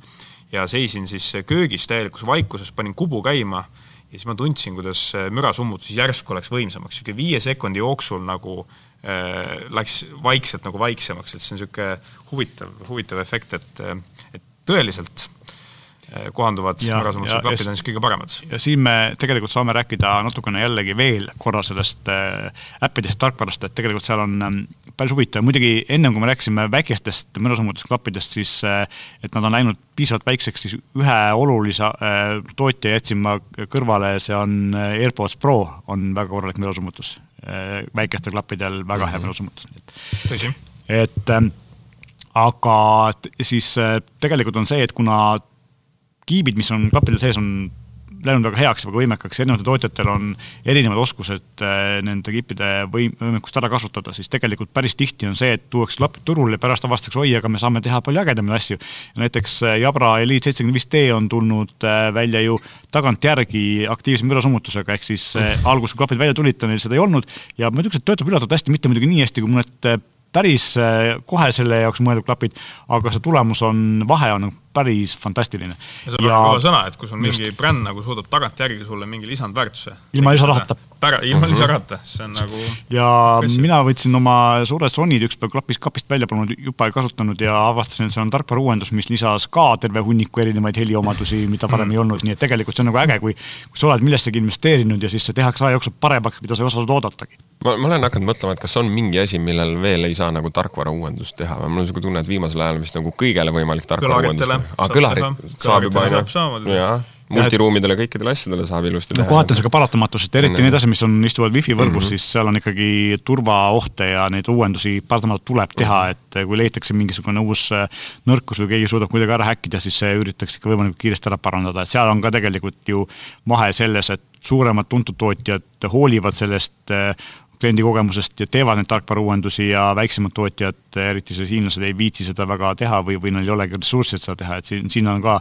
ja seisin siis köögis täielikus vaikuses, panin kubu käima ja siis ma tundsin, kuidas äh, mürasummutus järsku läks võimsamaks, niisugune viie sekundi jooksul nagu äh, läks vaikselt nagu vaiksemaks, et see on niisugune huvitav, huvitav efekt, et, äh, et tõeliselt kohanduvad mürasummutused klapid on siis kõige paremad. ja siin me tegelikult saame rääkida natukene jällegi veel korra sellest äh, äppidest, tarkvarast, et tegelikult seal on ähm, päris huvitav, muidugi ennem kui me rääkisime väikestest mürasummutusklappidest, siis äh, et nad on läinud piisavalt väikseks, siis ühe olulise tootja jätsin ma kõrvale, see on AirPods Pro, on väga korralik mürasummutus. väikestel klappidel väga hea mm -hmm. mürasummutus. tõsi. et ähm, aga siis tegelikult on see, et kuna kiibid, mis on klappidel sees, on läinud väga heaks ja väga võimekaks, erinevatel tootjatel on erinevad oskused äh, nende kippide võim-, võimekust ära kasutada, siis tegelikult päris tihti on see, et tuuakse klapid turule ja pärast avastatakse, oi, aga me saame teha palju ägedamaid asju. näiteks äh, Jabra Elite seitsekümmend viis D on tulnud äh, välja ju tagantjärgi aktiivse mürasummutusega, ehk siis alguses, kui klapid välja tulid, neil seda ei olnud. Ja ma ütleks, et töötab üllatavalt hästi, mitte muidugi nii hästi kui mõned päris kohe selle jaoks mõeldud klapid, aga see tulemus on, vahe on päris fantastiline. ja see on väga kõva sõna, et kui sul mingi just. bränd nagu suudab tagantjärgi sulle mingi lisandväärtuse. ilma lisarahata. pära-, ilma mm -hmm. lisarahata, see on nagu ja pressi. mina võtsin oma suured Sonyd ükspäev klapist, kapist välja polnud jupa ei kasutanud ja avastasin, et see on tarkvara uuendus, mis lisas ka terve hunniku erinevaid heliomadusi, mida <laughs> varem ei olnud, nii et tegelikult see on nagu äge, kui kui sa oled millessegi investeerinud ja siis see tehakse aja jooksul paremaks, mida sa ei osanud oodatagi. Ma, ma olen hakanud mõtlema, et kas on mingi asi, millel veel ei saa nagu tarkvara uuendust teha või mul on niisugune tunne, et viimasel ajal vist nagu kõigele võimalik tarkvara uuendust teha aa, kõlarit saab juba, on ju. multiruumidele, kõikidele asjadele saab ilusti teha. no kohati on see ka paratamatus, et eriti need asjad, mis on, istuvad wifi võrgus mm, -hmm. siis seal on ikkagi turvaohte ja neid uuendusi paratamatult tuleb teha, mhm. et kui leitakse mingisugune uus äh, nõrkus või keegi suudab kuidagi ära häkkida, siis see üritatakse ikka võimalikult kiiresti ära parandada, et seal on ka tegelikult ju vahe selles, et suuremad tuntud tootjad hoolivad sellest äh, kliendi kogemusest ja teevad neid tarkvarauuendusi ja väiksemad tootjad, eriti siis hiinlased, ei viitsi seda väga teha või, või neil ei olegi ressurssi, et seda teha, et siin, siin on ka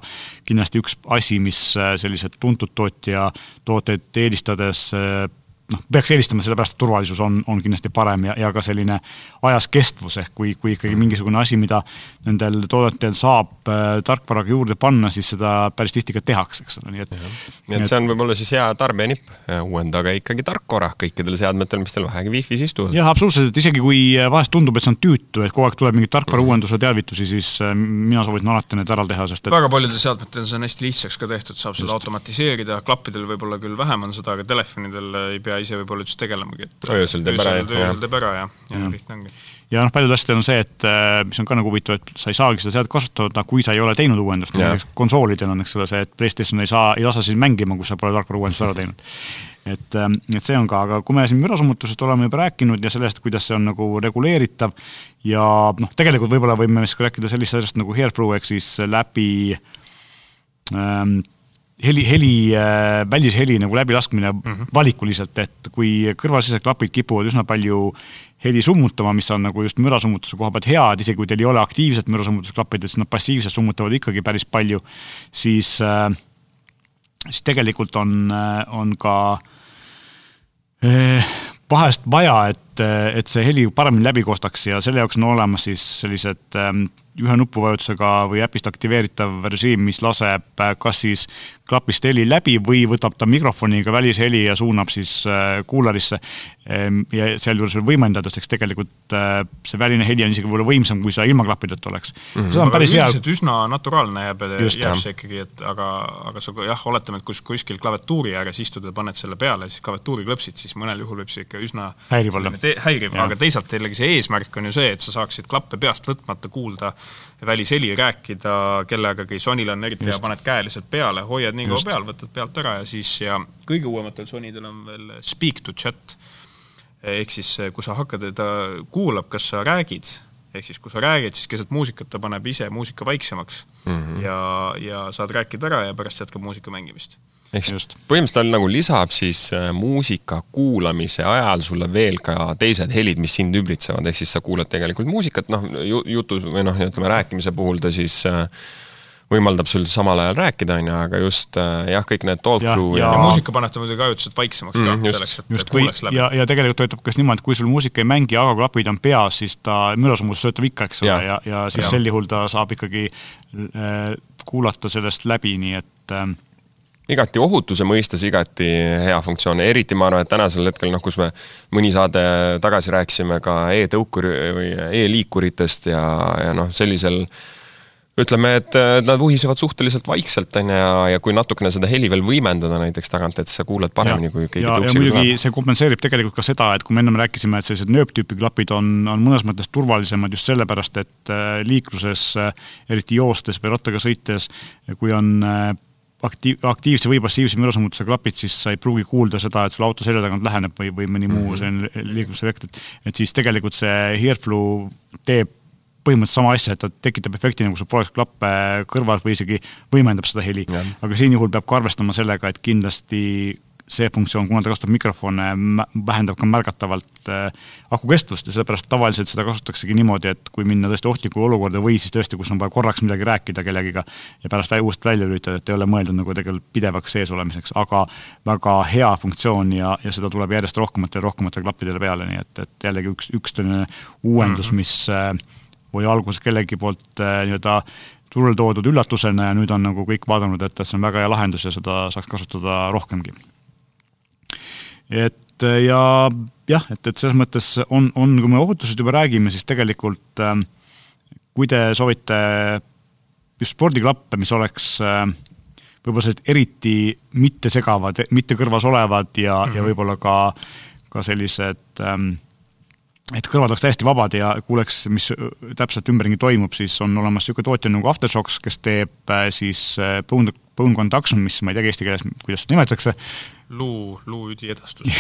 kindlasti üks asi, mis äh, sellised tuntud tootja tooteid eelistades äh, noh, peaks eelistama, sellepärast et turvalisus on, on kindlasti parem ja, ja ka selline ajas kestvus, ehk kui, kui ikkagi mm. mingisugune asi, mida nendel toodetel saab äh, tarkvaraga juurde panna, siis seda päris tihti ka tehakse, eks ole, nii et. nii et see on võib-olla siis hea tarbijanipp, uuendage ikkagi tarkvara kõikidel seadmetel, mis teil vähegi wifi's istuvad. jah, absoluutselt, et isegi kui vahest tundub, et see on tüütu, et kogu aeg tuleb mingeid tarkvara mm. uuenduse teavitusi, siis äh, mina soovitan alati need ära teha, sest et väga paljudel seadmetel see on hästi lihtsaks ka tehtud, saab seda automatiseerida, klappidel võib-olla küll vähem on seda, aga telefonidel ei pea ise võib-olla üldse tegelemegi, et öösel teeb ära, öösel teeb ära ja, ja lihtne ongi. Ja noh, paljudel asjadel on see, et äh, mis on ka nagu huvitav, et sa ei saagi seda seadet kasutada, kui sa ei ole teinud uuendust, näiteks konsoolidel on, eks ole, see, et PlayStation ei saa, ei lase sind mängima, kui sa pole tarkvara uuendust ära teinud. et, ähm, et see on ka, aga kui me siin mürasummutusest oleme juba rääkinud ja sellest, kuidas see on nagu reguleeritav ja noh, tegelikult võib-olla võime siis ka rääkida sellisest asjast nagu Hearthrough ehk siis läbi ähm, heli, heli äh,, välisheli nagu läbilaskmine mm -hmm. valikuliselt, et kui kõrvalsised klapid kipuvad üsna palju heli summutama, mis on nagu just mürasummutuse koha pealt hea, et isegi kui teil ei ole aktiivset mürasummutusklappi, et siis nad passiivselt summutavad ikkagi päris palju, siis äh,, siis tegelikult on, äh, on ka vahest vaja, et, et see heli paremini läbi kostaks ja selle jaoks on olemas siis sellised ähm, ühe nupuvajutusega või äpist aktiveeritav režiim, mis laseb äh, kas siis klapist heli läbi või võtab ta mikrofoniga välisheli ja suunab siis äh, kuularisse. Ehm, ja sealjuures veel võimendades, eks tegelikult äh, see väline heli on isegi võib-olla võimsam, kui sa ilma klappideta oleks mm. -hmm. seda on päris hea. üsna naturaalne jääb, jääb see ikkagi, et aga, aga sa jah, oletame, et kus kuskil klaviatuuri ääres istud ja paned selle peale, siis klaviatuuri klõpsid, siis mõnel juhul võib see ikka üsna häiriv olla. Häiriv, aga teisalt jällegi see eesmärk on ju see, et sa saaksid klappe peast võtmata kuulda välisheli, rääkida kellegagi, Sonil on eriti hea, paned käe lihtsalt peale, hoiad nii kaua peal, võtad pealt ära ja siis ja kõige uuematel Sonidel on veel speak to chat. ehk siis, kui sa hakkad, ta kuulab, kas sa räägid, ehk siis kui sa räägid, siis keset muusikat ta paneb ise muusika vaiksemaks. Mm -hmm. ja, ja saad rääkida ära ja pärast jätkab muusika mängimist ehk siis põhimõtteliselt ta nagu lisab siis äh, muusika kuulamise ajal sulle veel ka teised helid, mis sind ümbritsevad, ehk siis sa kuulad tegelikult muusikat, noh, jutu või noh, ütleme rääkimise puhul ta siis äh, võimaldab sul samal ajal rääkida, on ju, aga just äh, jah, kõik need talk-through ja, ja, ja muusika paneb ta muidugi ajutiselt vaiksemaks mm, ka, selleks, et just, kuuleks läbi. ja, ja tegelikult töötab kas niimoodi, et kui sul muusika ei mängi, aga klapid on peas, siis ta mürasummutus töötab ikka, eks ole, ja, ja, ja siis ja. sel juhul ta saab ikkagi äh, kuulata sellest läbi, nii et äh, igati ohutuse mõistes igati hea funktsioon, eriti ma arvan, et tänasel hetkel noh, kus me mõni saade tagasi rääkisime ka e-tõukuri või e-liikuritest ja, ja noh, sellisel ütleme, et nad vuhisevad suhteliselt vaikselt, on ju, ja, ja kui natukene seda heli veel võimendada näiteks tagant, et sa kuuled paremini, kui keegi tõuksiga tuleb. muidugi see kompenseerib tegelikult ka seda, et kui me ennem rääkisime, et sellised nööptüüpi klapid on, on mõnes mõttes turvalisemad just sellepärast, et äh, liikluses, äh, eriti joostes või rattaga sõites, kui on äh, aktiiv, aktiivse või passiivse mürasummutuse klapid, siis sa ei pruugi kuulda seda, et sul auto selja tagant läheneb või, või mõni muu mhm. selline liiklusefekt, et et siis tegelikult see Hearflow teeb põhimõtteliselt sama asja, et ta tekitab efekti, nagu sul poleks klappe kõrval või isegi võimendab seda heli. aga siin juhul peab ka arvestama sellega, et kindlasti see funktsioon, kuna ta kasutab mikrofone, vähendab ka märgatavalt äh, aku kestvust ja sellepärast tavaliselt seda kasutaksegi niimoodi, et kui minna tõesti ohtlikku olukorda või siis tõesti, kus on vaja korraks midagi rääkida kellegiga ja pärast uuesti välja lülitada, et ei ole mõeldud nagu tegelikult pidevaks sees olemiseks, aga väga hea funktsioon ja, ja seda tuleb järjest rohkematele, rohkematele klappidele peale, nii et, et jällegi üks, üks selline uuendus, mhm. mis äh, oli alguses kellegi poolt äh, nii-öelda turule toodud üllatusena ja nüüd on nagu kõik vaadanud, et, et see on väga hea lahendus ja seda saaks kasutada rohkemgi et ja jah, et, et selles mõttes on, on, kui me ohutusest juba räägime, siis tegelikult äh, kui te soovite just spordiklappe, mis oleks äh, võib-olla sellised eriti mittesegavad, mitte kõrvas olevad ja mm, -hmm. ja mhm. võib-olla ka, ka sellised ähm, et kõrvad oleks täiesti vabad ja kuuleks, mis täpselt ümberringi toimub, siis on olemas niisugune tootja nagu Aftershocks, kes teeb äh, siis äh, bone conduction, mis ma ei teagi eesti keeles, kuidas seda nimetatakse, luu, luuüdi edastus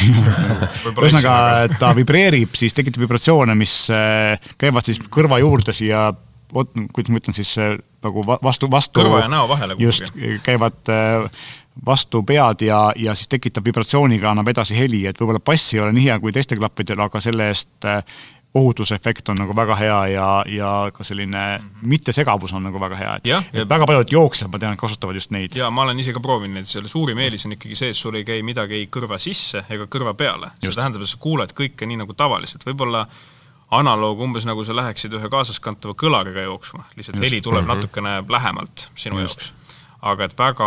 <laughs> ühesõnaga, ta vibreerib, siis tekitab vibratsioone, mis äh, käivad siis kõrva juurde siia, vot kuidas ma ütlen siis äh, nagu vastu, vastu. kõrva ja näo vahele just, käivad äh, vastu pead ja, ja siis tekitab vibratsiooniga, annab edasi heli, et võib-olla bass ei ole nii hea kui teistel klappidel, aga selle eest ohutusefekt on nagu väga hea ja, ja ka selline mittesegavus on nagu väga hea, et et ja- väga paljud jooksjad, ma tean, kasutavad just neid. ja ma olen ise ka proovinud neid, selle suurim eelis on ikkagi see, et sul ei käi midagi ei kõrva sisse ega kõrva peale. see tähendab, et sa kuuled kõike nii nagu tavaliselt, võib-olla analoog umbes nagu sa läheksid ühe kaasaskantava kõlariga jooksma, lihtsalt Just. heli tuleb natukene lähemalt sinu Just. jaoks. Aga et väga,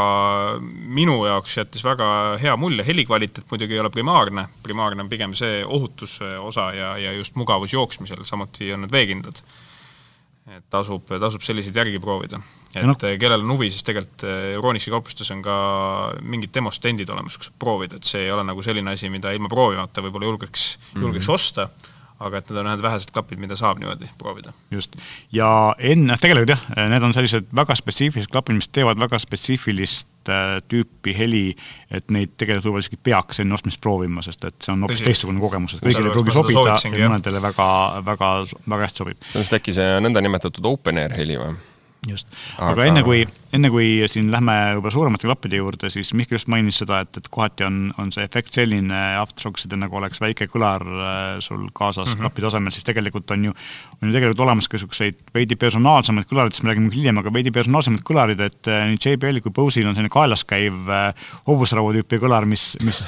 minu jaoks jättis väga hea mulje, helikvaliteet muidugi ei ole primaarne, primaarne on pigem see ohutuse osa ja, ja just mugavus jooksmisel, samuti on need veekindlad et tasub, tasub selliseid järgi proovida. et No. kellel on huvi, siis tegelikult eh, Euronixi kauplustes on ka mingid demostendid olemas, kus proovida, et see ei ole nagu selline asi, mida ilma proovimata võib-olla julgeks, julgeks mm -hmm. osta, aga et need on ühed vähesed klapid, mida saab niimoodi proovida. just, ja enne, tegelikult jah, need on sellised väga spetsiifilised klapid, mis teevad väga spetsiifilist äh, tüüpi heli, et neid tegelikult võib-olla isegi peaks enne ostmist proovima, sest et see on hoopis teistsugune kogemus, et kõigile ei pruugi sobida ja mõnedele väga, väga, väga hästi sobib. see on vist äkki see nõndanimetatud open air heli või? Just, aga enne kui, enne kui siin lähme juba suuremate klappide juurde, siis Mihkel just mainis seda, et, et kohati on, on see efekt selline aftershoksidel, nagu oleks väike kõlar äh, sul kaasas mm -hmm. klapi tasemel, siis tegelikult on ju, on ju tegelikult olemas ka niisuguseid veidi personaalsemaid kõlarid, siis me räägime hiljem, aga veidi personaalsemad kõlarid, et äh, nii JBL-il kui Bose'il on selline kaelas käiv äh, hobusrahu tüüpi kõlar, mis, mis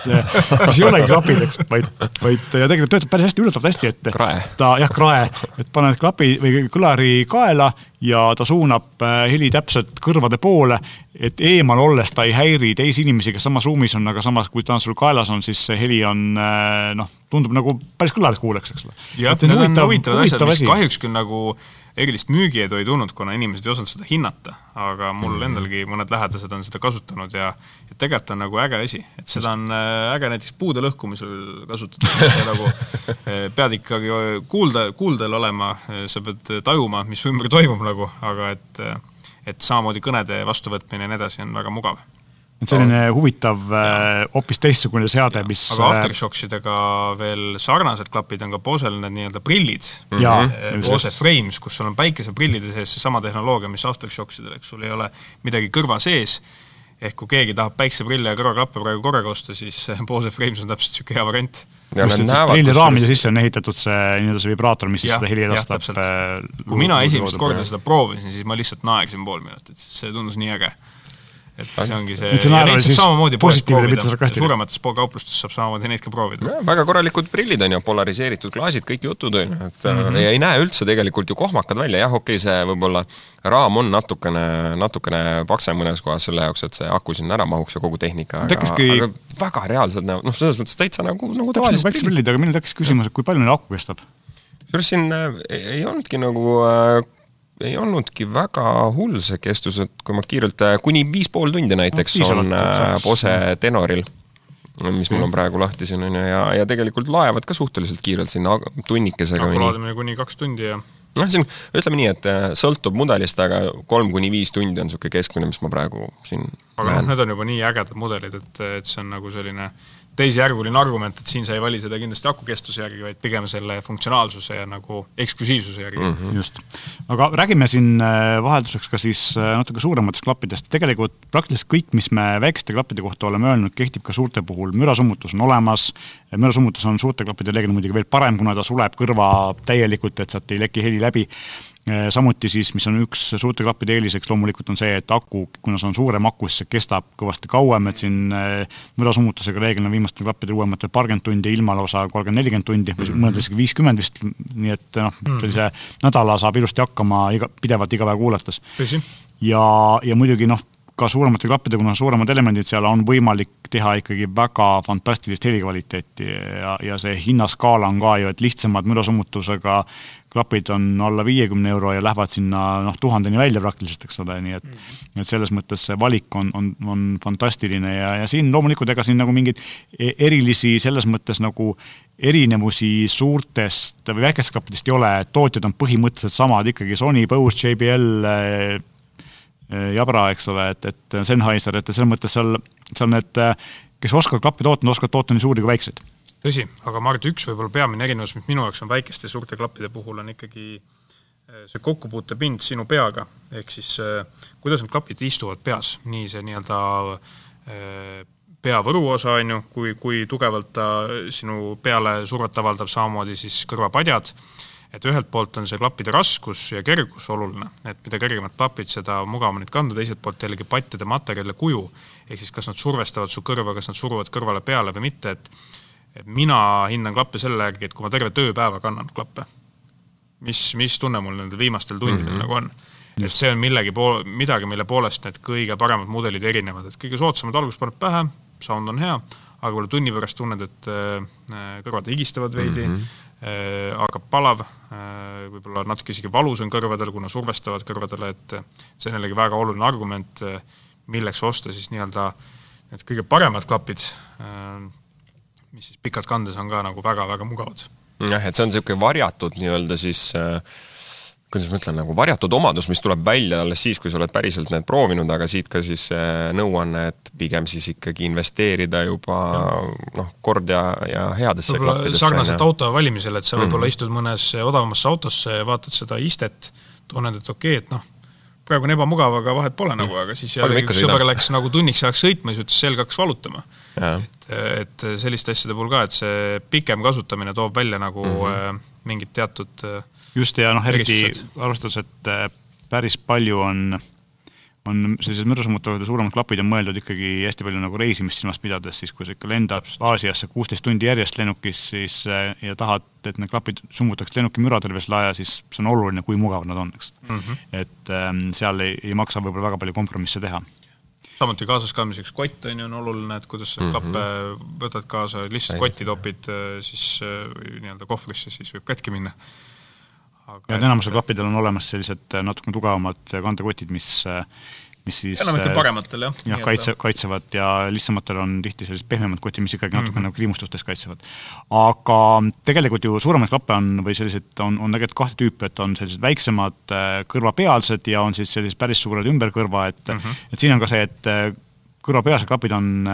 mis ei olegi klapid, eks, vaid, vaid ja tegelikult töötab päris hästi, üllatavalt hästi, et Krae. ta jah, krae, et paned klapi või kõlari kaela ja ta suunab äh, heli täpselt kõrvade poole, et eemal olles ta ei häiri teisi inimesi, kes samas ruumis on, aga samas, kui ta on sul kaelas on, siis see heli on äh, noh, tundub nagu päris kõlarit kuuleks, eks ole. jah, need on huvitavad asjad, mis kahjuks küll nagu erilist müügiedu ei tulnud, kuna inimesed ei osanud seda hinnata, aga mul mm. endalgi mõned lähedased on seda kasutanud ja, ja tegelikult on nagu äge asi, et seda on äh, äge näiteks puude lõhkumisel kasutada, nagu äh, pead ikkagi kuulda, kuuldel olema, sa pead tajuma, mis ümber toimub nagu, aga et et samamoodi kõnede vastuvõtmine ja nii edasi on väga mugav. Et selline huvitav, hoopis teistsugune seade, mis aga aftershoksidega veel sarnased klapid on ka Bosel need nii-öelda prillid Eh, just. Bose Frames, kus sul on päikeseprillide sees seesama tehnoloogia, mis aftershoksidel, eks sul ei ole midagi kõrva sees, ehk kui keegi tahab päikseprille ja kõrvaklappe praegu korraga osta, siis Bose Frames on täpselt niisugune hea variant. prilliraamide sisse on ehitatud see nii-öelda see vibraator, mis siis seda heli edastab. äh, kui mina esimest korda seda proovisin, siis ma lihtsalt naersin pool minutit, see tundus nii äge. Et see ongi see, ja neid saab siis samamoodi poest proovida, suuremates kauplustes saab samamoodi neid ka proovida. Ja, väga korralikud prillid on ju, polariseeritud klaasid, kõik jutud on ju, et mm -hmm. ei näe üldse tegelikult ju kohmakad välja, jah, okei okay,, see võib-olla raam on natukene, natukene paksem mõnes kohas selle jaoks, et see aku sinna ära mahuks ja kogu tehnika, aga, Tekkiski- aga väga reaalselt näevad, noh, selles mõttes täitsa nagu, nagu nagu tavalised väiksed prillid. aga minul tekkis küsimus, et kui palju neil aku kestab? kusjuures siin äh, ei, ei olnudki nagu äh, ei olnudki väga hull see kestus, et kui ma kiirelt, kuni viis pool tundi näiteks No, on et äh, Tenoril, mis mul on praegu lahti siin, on ju, ja, ja tegelikult laevad ka suhteliselt kiirelt sinna tunnikesega akulaadimine kuni kaks tundi ja noh, siin ütleme nii, et äh, sõltub mudelist, aga kolm kuni viis tundi on niisugune keskmine, mis ma praegu siin aga noh, need on juba nii ägedad mudelid, et, et see on nagu selline teisejärguline argument, et siin sa ei vali seda kindlasti akukestuse järgi, vaid pigem selle funktsionaalsuse ja nagu eksklusiivsuse järgi mm. -hmm. just. aga räägime siin äh, vahelduseks ka siis äh, natuke suurematest klappidest. tegelikult praktiliselt kõik, mis me väikeste klappide kohta oleme öelnud, kehtib ka suurte puhul. mürasummutus on olemas, mürasummutus on suurte klappide reeglina muidugi veel parem, kuna ta suleb kõrva täielikult, et sealt ei leki heli läbi samuti siis, mis on üks suurte klappide eeliseks loomulikult on see, et aku, kuna see on suurem aku, siis see kestab kõvasti kauem, et siin eh, mürasummutusega reeglina viimastel klappidel uuematel paarkümmend tundi, ilmalausa kolmkümmend, nelikümmend tundi või mõnedel isegi viiskümmend vist, nii et noh, sellise nädala saab ilusti hakkama iga, pidevalt iga päev kuulates. ja, ja muidugi noh, ka suuremate klappide, kuna on suuremad elemendid seal, on võimalik teha ikkagi väga fantastilist helikvaliteeti ja, ja see hinnaskaala on ka ju, et lihtsamad mürasummutusega klapid on alla viiekümne euro ja lähevad sinna noh, tuhandeni välja praktiliselt, eks ole, nii et et selles mõttes see valik on, on, on fantastiline ja, ja siin loomulikult ega siin nagu mingeid e- erilisi selles mõttes nagu erinevusi suurtest või väikestest klappidest ei ole, et tootjad on põhimõtteliselt samad ikkagi, Sony, Bose, JBL, Jabra, eks ole, et, et Sennheiser, et selles mõttes seal, seal need, kes oskavad klappe toota, oskavad toota nii suuri kui väikseid. Tõsi, aga ma arvan, et üks võib-olla peamine erinevus, mis minu jaoks on väikeste ja suurte klappide puhul, on ikkagi eh, see kokkupuutepind sinu peaga, ehk siis eh, kuidas need klapid istuvad peas, nii see nii-öelda eh, peavõru osa, on ju, kui, kui tugevalt ta sinu peale survet avaldab, samamoodi siis kõrvapadjad. Et ühelt poolt on see klappide raskus ja kergus oluline, et mida kergemad klapid, seda mugavam neid kanda, teiselt poolt jällegi pattide materjal ja kuju, ehk siis kas nad survestavad su kõrva, kas nad suruvad kõrvale peale või mitte, et et mina hindan klappe selle järgi, et kui ma terve tööpäeva kannan klappe, mis, mis tunne mul nendel viimastel tundidel mm -hmm. nagu on. et see on millegi pool, midagi, mille poolest need kõige paremad mudelid erinevad, et kõige soodsamad alguses paned pähe, sound on hea, aga võib-olla tunni pärast tunned, et äh, kõrvad higistavad veidi mm, -hmm hakkab palav, äh, võib-olla natuke isegi valus on kõrvadel, kuna survestavad kõrvadele, et see on jällegi väga oluline argument, milleks osta siis nii-öelda need kõige paremad klapid mis siis pikalt kandes on ka nagu väga-väga mugavad. jah, et see on niisugune varjatud nii-öelda siis äh, kuidas ma ütlen, nagu varjatud omadus, mis tuleb välja alles siis, kui sa oled päriselt need proovinud, aga siit ka siis äh, nõuanne, et pigem siis ikkagi investeerida juba noh, kord ja, ja headesse klappidesse. sarnaselt auto valimisel, et sa võib-olla mm -hmm. istud mõnes odavamasse autosse ja vaatad seda istet, tunned, et okei okay,, et noh, praegu on ebamugav, aga vahet pole nagu, aga siis jälle üks sõber läks nagu tunniks ajaks sõitma, siis ütles, selg hakkas valutama. et, et selliste asjade puhul ka, et see pikem kasutamine toob välja nagu mm -hmm. mingid teatud just, ja noh, eriti arvestades, et äh, päris palju on on sellised mürasummutavad ja suuremad klapid on mõeldud ikkagi hästi palju nagu reisimist silmas pidades, siis kui sa ikka lendad Aasiasse kuusteist tundi järjest lennukis, siis äh, ja tahad, et need klapid summutaks lennuki müraterves lae, siis see on oluline, kui mugavad nad on, eks mm. -hmm. et ähm, seal ei, ei maksa võib-olla väga palju kompromisse teha samuti kaasas kandmiseks kott on ju, on oluline, et kuidas sa mm -hmm. klappe võtad kaasa, lihtsalt kotti topid äh, siis äh, nii-öelda kohvrisse, siis võib katki minna. Ja et enamusel klappidel on olemas sellised äh, natukene tugevamad kandekotid, mis mis siis enamikel parematel jah. jah, kaitse, kaitsevad ja lihtsamatel on tihti sellised pehmemad kotid, mis ikkagi natuke mm -hmm. nagu kriimustustest kaitsevad. aga tegelikult ju suuremaid klappe on või selliseid on, on tegelikult kahte tüüpi, et on sellised väiksemad kõrvapealsed ja on siis sellised päris suured ümber kõrva, et mm -hmm. et siin on ka see, et kõrvapealsed klapid on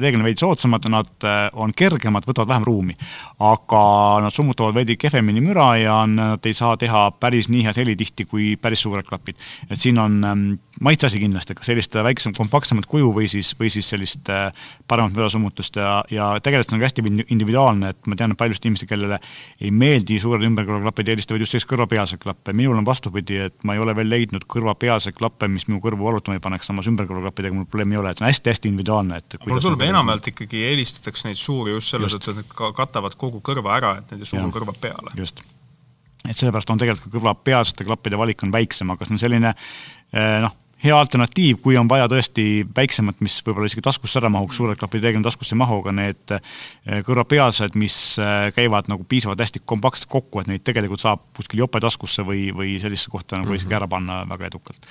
reeglina veidi soodsamad, nad on kergemad, võtavad vähem ruumi. aga nad summutavad veidi kehvemini müra ja nad ei saa teha päris nii head heli tihti kui päris suured klapid. et siin on maitseasi kindlasti, kas sellist väiksem, kompaktsemat kuju või siis, või siis sellist äh, paremat müdasummutust ja, ja tegelikult see on hästi individuaalne, et ma tean, et paljud inimesed, kellele ei meeldi suured ümberkõrvaklapid, eelistavad just selliseid kõrvapealseid klappe. minul on vastupidi, et ma ei ole veel leidnud kõrvapealseid klappe, mis minu kõrvu valutama ei paneks, samas ümberkõrvaklappidega mul probleemi ei ole, et see on hästi-hästi individuaalne, et mulle tundub, enamjaolt ikkagi eelistatakse neid suuri just selle tõttu, et need katavad kogu kõrva ära, et need ei suuru kõrva peale. just et sellepärast on tegelikult ka kõrvapealsete klappide valik on väiksem, aga see on selline eh, noh, hea alternatiiv, kui on vaja tõesti väiksemat, mis võib-olla isegi taskusse ära mahuks, suured klapid reeglina taskusse ei mahu, aga need eh, kõrvapealsed, mis eh, käivad nagu piisavalt hästi kompaktselt kokku, et neid tegelikult saab kuskil jope taskusse või, või sellisesse kohta nagu mm -hmm. isegi ära panna väga edukalt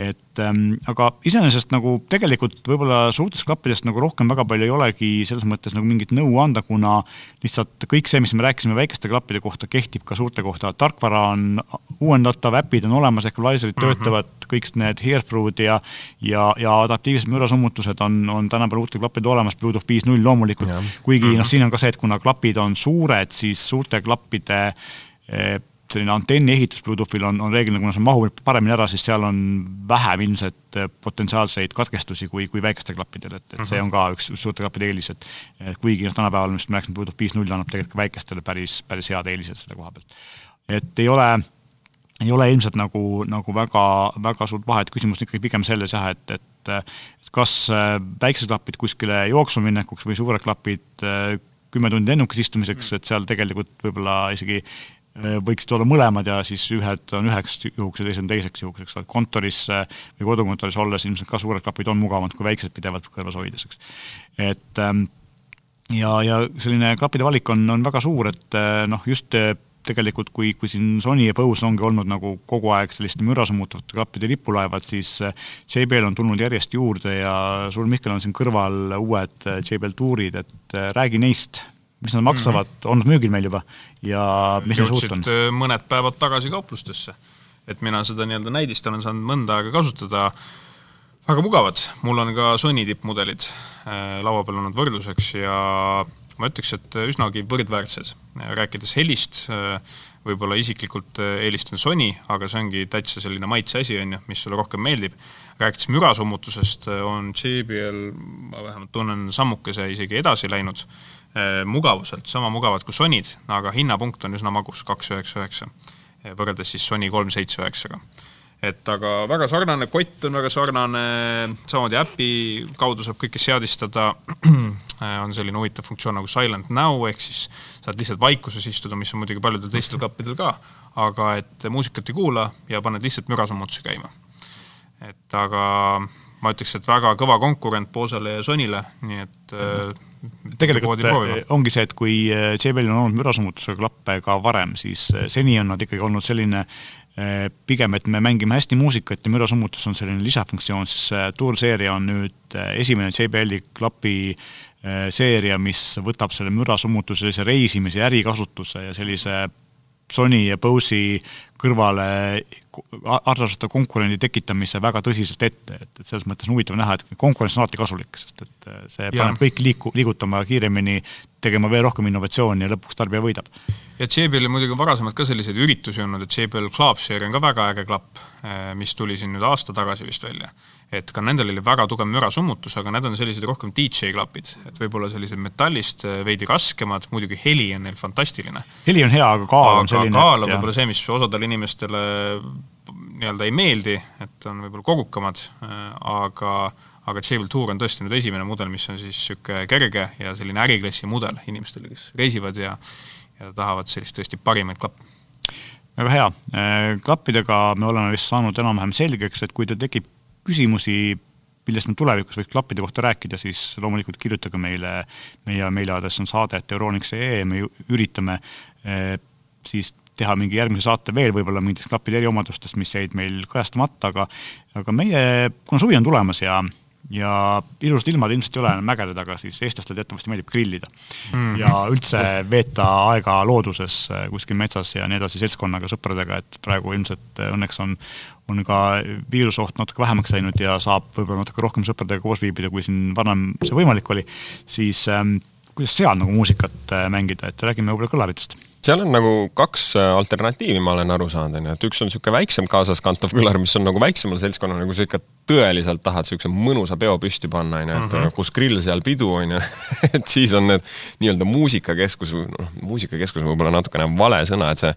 et ähm, aga iseenesest nagu tegelikult võib-olla suurtest klappidest nagu rohkem väga palju ei olegi selles mõttes nagu mingit nõu anda, kuna lihtsalt kõik see, mis me rääkisime väikeste klappide kohta, kehtib ka suurte kohta, tarkvara on uuendatav, äpid on olemas, equalizer'id mm -hmm. töötavad, kõik need hearthrough'd ja ja, ja adaptiivsed mürasummutused on, on tänapäeval uutel klappidel olemas, Bluetooth viis null loomulikult, kuigi mm -hmm. noh, siin on ka see, et kuna klapid on suured, siis suurte klappide eh, selline antenni ehitus Bluetoothil on, on reeglina, kuna see mahub paremini ära, siis seal on vähem ilmselt äh, potentsiaalseid katkestusi kui, kui väikestel klappidel, et, et mm -hmm. see mhm. on ka üks, üks suurte klappide eelis, et kuigi noh, tänapäeval, mis me rääkisime, Bluetooth viis null annab tegelikult ka väikestele päris, päris head eelised selle koha pealt. et ei ole ei ole ilmselt nagu, nagu väga, väga suurt vahet, küsimus on ikkagi pigem selles jah, et, et et kas äh, väiksed klapid kuskile jooksuminekuks või suured klapid äh, kümme tundi lennukis istumiseks, et seal tegelikult võib-olla isegi võiksid olla mõlemad ja siis ühed on üheks juhuks ja teised on teiseks juhuks, eks ole, kontoris äh, või kodukontoris olles ilmselt ka suured klapid on mugavamad kui väiksed pidevalt kõrvas hoides, eks. et ähm, ja, ja selline klappide valik on, on väga suur, et äh, noh, just tegelikult kui, kui siin Sony ja Bose ongi olnud nagu kogu aeg selliste mürasummutavate klappide lipulaevad, siis JBL on tulnud järjest juurde ja sul, Mihkel, on siin kõrval uued JBL tuurid, et räägi neist, mis nad maksavad mm, -hmm. on nad müügil meil juba ja mis neil suurt on? Äh, mõned päevad tagasi kauplustesse. et mina seda nii-öelda näidist olen saanud mõnda aega kasutada, väga mugavad, mul on ka Sony tippmudelid äh, laua peal olnud võrdluseks ja ma ütleks, et üsnagi võrdväärsed. rääkides helist, võib-olla isiklikult eelistan Sony, aga see ongi täitsa selline maitse asi, on ju, mis sulle rohkem meeldib. rääkides mürasummutusest, on JBL, ma vähemalt tunnen, sammukese isegi edasi läinud, mugavuselt, sama mugavad kui Sonyd, aga hinnapunkt on üsna magus, kaks üheksa üheksa, võrreldes siis Sony kolm seitse üheksaga et aga väga sarnane, kott on väga sarnane, samamoodi äpi kaudu saab kõike seadistada, <clears throat> on selline huvitav funktsioon nagu Silent Now, ehk siis saad lihtsalt vaikuses istuda, mis on muidugi paljudel teistel klappidel ka, aga et muusikat ei kuula ja paned lihtsalt mürasummutusi käima. et aga ma ütleks, et väga kõva konkurent Bose'le ja Sonyle, nii et mm. Tegelikult ongi see, et kui JBL on olnud mürasummutusega klappe ka varem, siis seni on nad ikkagi olnud selline Eh, pigem, et me mängime hästi muusikat ja mürasummutus on selline lisafunktsioon, siis Tour seeria on nüüd esimene JBL-i klapi seeria, mis võtab selle mürasummutuse, sellise reisimise ja ärikasutuse ja sellise Sony ja Bose'i kõrvale arvestatav konkurendi tekitamise väga tõsiselt ette, et, et selles mõttes on huvitav näha, et konkurents on alati kasulik, sest et see ja. paneb kõik liiku, liigutama kiiremini, tegema veel rohkem innovatsiooni ja lõpuks tarbija võidab. ja JBL-il muidugi varasemalt ka selliseid üritusi olnud, et JBL Club seeria on ka väga äge klapp, mis tuli siin nüüd aasta tagasi vist välja et ka nendel oli väga tugev mürasummutus, aga need on sellised rohkem DJ klapid, et võib-olla sellised metallist äh, veidi raskemad, muidugi heli on neil fantastiline. heli on hea, aga kaal on selline kaal on võib-olla see, mis osadele inimestele nii-öelda ei meeldi, et on võib-olla kogukamad, äh, aga aga Jabil Tour on tõesti nüüd esimene mudel, mis on siis niisugune kerge ja selline äriklassi mudel inimestele, kes reisivad ja ja tahavad sellist tõesti parimaid klappe. Väga hea, äh, klappidega me oleme vist saanud enam-vähem selgeks, et kui teil tekib küsimusi, millest me tulevikus võiks klappide kohta rääkida, siis loomulikult kirjutage meile, meie meiliaadress on saade.euroniks.ee, me üritame eh, siis teha mingi järgmise saate veel võib-olla mingitest klappide eriomadustest, mis jäid meil kajastamata, aga aga meie, kuna suvi on tulemas ja ja ilusad ilmad ilmselt ei ole enam mägede taga, siis eestlastele teatavasti meeldib grillida. Mm. ja üldse veeta aega looduses äh, kuskil metsas ja nii edasi seltskonnaga, sõpradega, et praegu ilmselt äh, õnneks on, on ka viirusoht natuke vähemaks läinud ja saab võib-olla natuke rohkem sõpradega koos viibida, kui siin varem see võimalik oli, siis ähm, kuidas seal nagu muusikat äh, mängida, et räägime võib-olla kõlaritest. Seal on nagu kaks alternatiivi, ma olen aru saanud, on ju, et üks on niisugune väiksem kaasaskantav kõlar, mis on nagu väiksemal seltskonnal, kui sa ikka tõeliselt tahad niisuguse mõnusa peo püsti panna, on ju, et mm -hmm. kus grill, seal pidu, on ju <laughs> et siis on need nii-öelda muusikakeskus, noh, muusikakeskus võib-olla natukene vale sõna, et see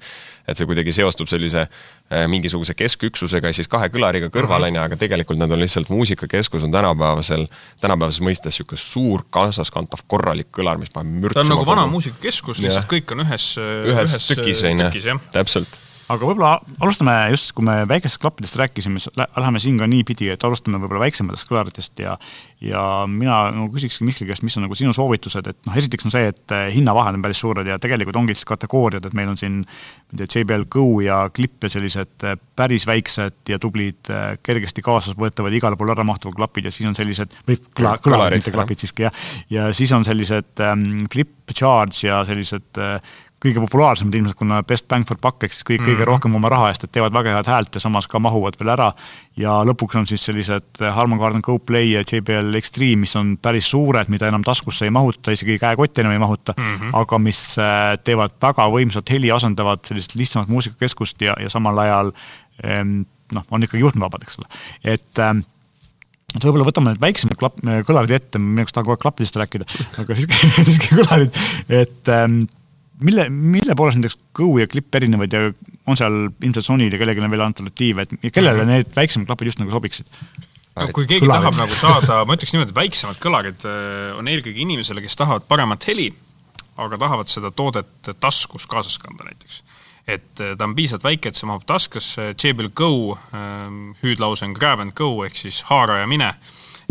et see kuidagi seostub sellise äh, mingisuguse kesküksusega ja siis kahe kõlariga kõrval, mhm. on ju, aga tegelikult nad on lihtsalt muusikakeskus on tänapäevasel, tänapäevases mõistes niisugune suur kaasaskantav korralik kõlar, mis paneb mürtsuma. ta on nagu vana muusikakeskus, lihtsalt kõik on ühes, ühes, ühes tükis, on ju, täpselt aga võib-olla alustame just, kui me väikestest klappidest rääkisime, läheme siin ka niipidi, et alustame võib-olla väiksematest kõlaritest ja ja mina nagu küsikski Mihkli käest, mis on nagu sinu soovitused, et noh, esiteks on see, et eh, hinnavahed on päris suured ja tegelikult ongi siis kategooriad, et meil on siin ma ei tea, JBL Go ja Clip ja sellised eh, päris väiksed ja tublid, eh, kergesti kaasasvõetavad, igale poole ära mahtuvad klapid ja siis on sellised, või kõla, kõlarid, mitte klapid siiski jah, ja siis on sellised ähm, Clip Charge ja sellised äh, kõige populaarsemad ilmselt, kuna best bang for buck ehk siis kõik mm -hmm. kõige mhm. rohkem oma raha eest, et teevad väga head häält ja samas ka mahuvad veel ära. ja lõpuks on siis sellised Harman Kardon Go Play ja JBL Extreme, mis on päris suured, mida enam taskusse ei mahuta, isegi käekotti enam ei mahuta mm, -hmm. aga mis äh, teevad väga võimsat heli, asendavad sellist lihtsamat muusikakeskust ja, ja samal ajal noh, on ikkagi juhtmevabad, eks ole, et ähm, et võib-olla võtame need väiksemad klapp, kõlarid ette, minu arust tahan kogu aeg klappidest rääkida, aga siiski, <laughs> siiski kõlarid, et ähm, mille, mille poolest näiteks Go ja Clip erinevad ja on seal ilmselt Sonyl ja kellelgi on veel alternatiive, et kellele -hmm. need väiksemad klapid just nagu sobiksid? no kui keegi kõlarid. tahab nagu saada, ma ütleks niimoodi, et väiksemad kõlarid äh, on eelkõige inimesele, kes tahavad paremat heli, aga tahavad seda toodet taskus kaasas kanda näiteks. et äh, ta on piisavalt väike, et see mahub taskusse, JBL Go, ähm, hüüdlause on grab and go ehk siis haara ja mine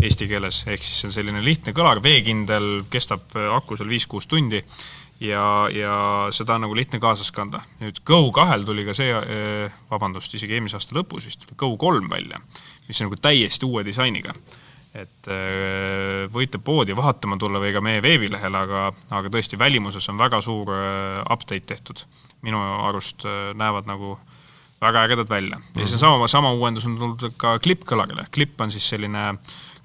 eesti keeles, ehk siis see on selline lihtne kõlar, veekindel, kestab äh, aku seal viis-kuus tundi ja, ja seda on nagu lihtne kaasas kanda. nüüd Go2-l tuli ka see, vabandust, isegi eelmise aasta lõpus vist tuli Go3 välja, mis on nagu täiesti uue disainiga. et võite poodi vaatama tulla või ka meie veebilehel, aga, aga tõesti, välimuses on väga suur update tehtud. minu arust näevad nagu väga ägedad välja. ja siis on sama, sama uuendus on tulnud ka klippkõlarile, klipp on siis selline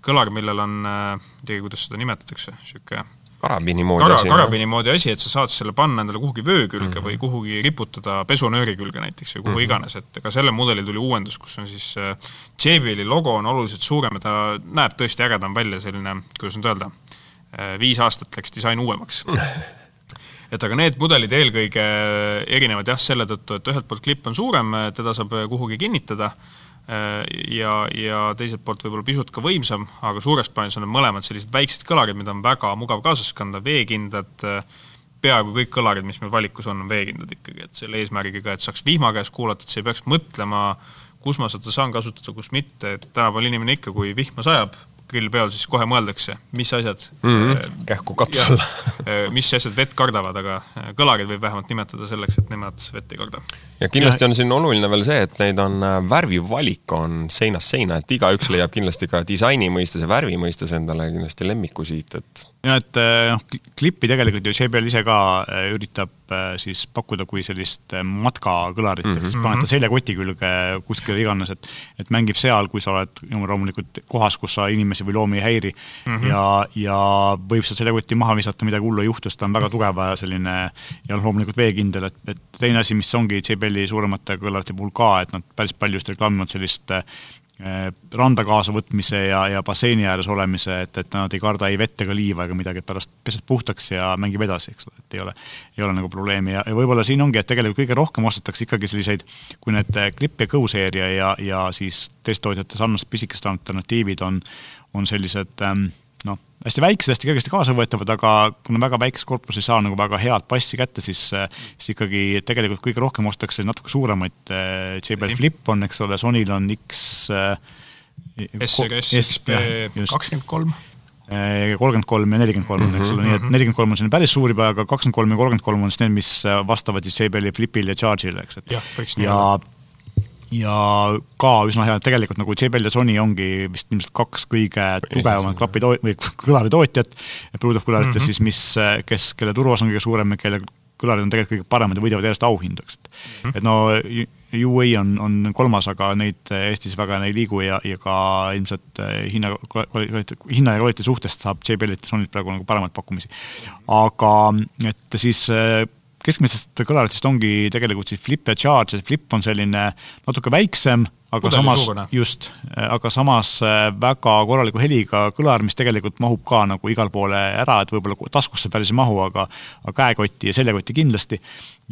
kõlar, millel on, ma ei teagi, kuidas seda nimetatakse, niisugune karabini moodi kara, asi. karabini moodi asi, et sa saad selle panna endale kuhugi vöö külge mm -hmm. või kuhugi riputada pesunööri külge näiteks või kuhu mm -hmm. iganes, et ka sellel mudelil tuli uuendus, kus on siis äh, JBL-i logo on oluliselt suurem ja ta näeb tõesti ägedam välja, selline, kuidas nüüd öelda, äh, viis aastat läks disain uuemaks <laughs> et aga need mudelid eelkõige erinevad jah, selle tõttu, et ühelt poolt klipp on suurem, teda saab kuhugi kinnitada Äh, ja, ja teiselt poolt võib-olla pisut ka võimsam, aga suures plaanis on need mõlemad sellised väiksed kõlarid, mida on väga mugav kaasas kanda, veekindlad, äh, peaaegu kõik kõlarid, mis meil valikus on, on veekindlad ikkagi, et selle eesmärgiga, et saaks vihma käes kuulata, et sa ei peaks mõtlema, kus ma seda saan kasutada, kus mitte, et tänapäeval inimene ikka, kui vihma sajab, grill peal, siis kohe mõeldakse, mis asjad mm -hmm. kähku katuse alla äh, mis asjad vett kardavad, aga äh, kõlarid võib vähemalt nimetada selleks, et nemad vett ei karda. ja kindlasti on siin oluline veel see, et neid on, värvivalik on seinast seina, et igaüks leiab kindlasti ka disaini mõistes ja värvi mõistes endale kindlasti lemmiku siit, et ja et noh, klippi tegelikult ju JBL ise ka üritab siis pakkuda kui sellist matkakõlarit mm, -hmm. et siis paned ta seljakoti külge kuskile iganes, et et mängib seal, kui sa oled loomulikult kohas, kus sa inimesi või loomi ei häiri mm -hmm. ja, ja võib sealt seljakotti maha visata, midagi hullu ei juhtu, sest ta on väga tugev ja selline ja noh, loomulikult veekindel, et, et teine asi, mis ongi JBL-i suuremate kõlarite puhul ka, et nad päris palju just reklaamivad sellist Äh, randa kaasavõtmise ja, ja basseini ääres olemise, et, et nad ei karda ei vett ega liiva ega midagi, et pärast pesed puhtaks ja mängib edasi, eks ole, et ei ole, ei ole nagu probleemi. Ja, ja võib-olla siin ongi, et tegelikult kõige rohkem ostetakse ikkagi selliseid, kui need Clip ja Go seeria ja, ja siis teiste tootjate sarnased pisikesed alternatiivid on, on sellised ähm, noh, hästi väiksed, hästi kergesti kaasavõetavad, aga kuna väga väikses korpuses ei saa nagu väga head passi kätte, siis, siis ikkagi tegelikult kõige rohkem ostetakse natuke suuremaid, JBL Flip on, eks ole, Sonyl on X SRS XP kakskümmend kolm. Kolmkümmend kolm ja nelikümmend kolm eks ole, nii et nelikümmend kolm on selline päris suur juba, aga kakskümmend kolm ja kolmkümmend kolm on siis need, mis vastavad siis JBL-i Flipile ja Charge'ile, eks, et ja, ja ja ka üsna hea, tegelikult nagu JBL ja Sony ongi vist ilmselt kaks kõige tugevamat klapito- või kõlaritootjat, Bluetooth kõlarit mm, -hmm. siis mis, kes, kelle turuosa on kõige suurem ja kelle kõlarid on tegelikult kõige paremad ja võidavad järjest auhindu, eks mm. -hmm. et no UA on, on kolmas, aga neid Eestis väga ei liigu ja, ja ka ilmselt hinna, hinna ja kvaliteedi suhtest saab JBL-ilt ja Sonylt praegu nagu paremaid pakkumisi. aga et siis keskmistest kõlaritest ongi tegelikult siis Flip ja Charge, et Flip on selline natuke väiksem, aga Pudeli samas, just, aga samas äh, väga korraliku heliga kõlar, mis tegelikult mahub ka nagu igale poole ära, et võib-olla taskusse päris ei mahu, aga aga käekotti ja seljakotti kindlasti,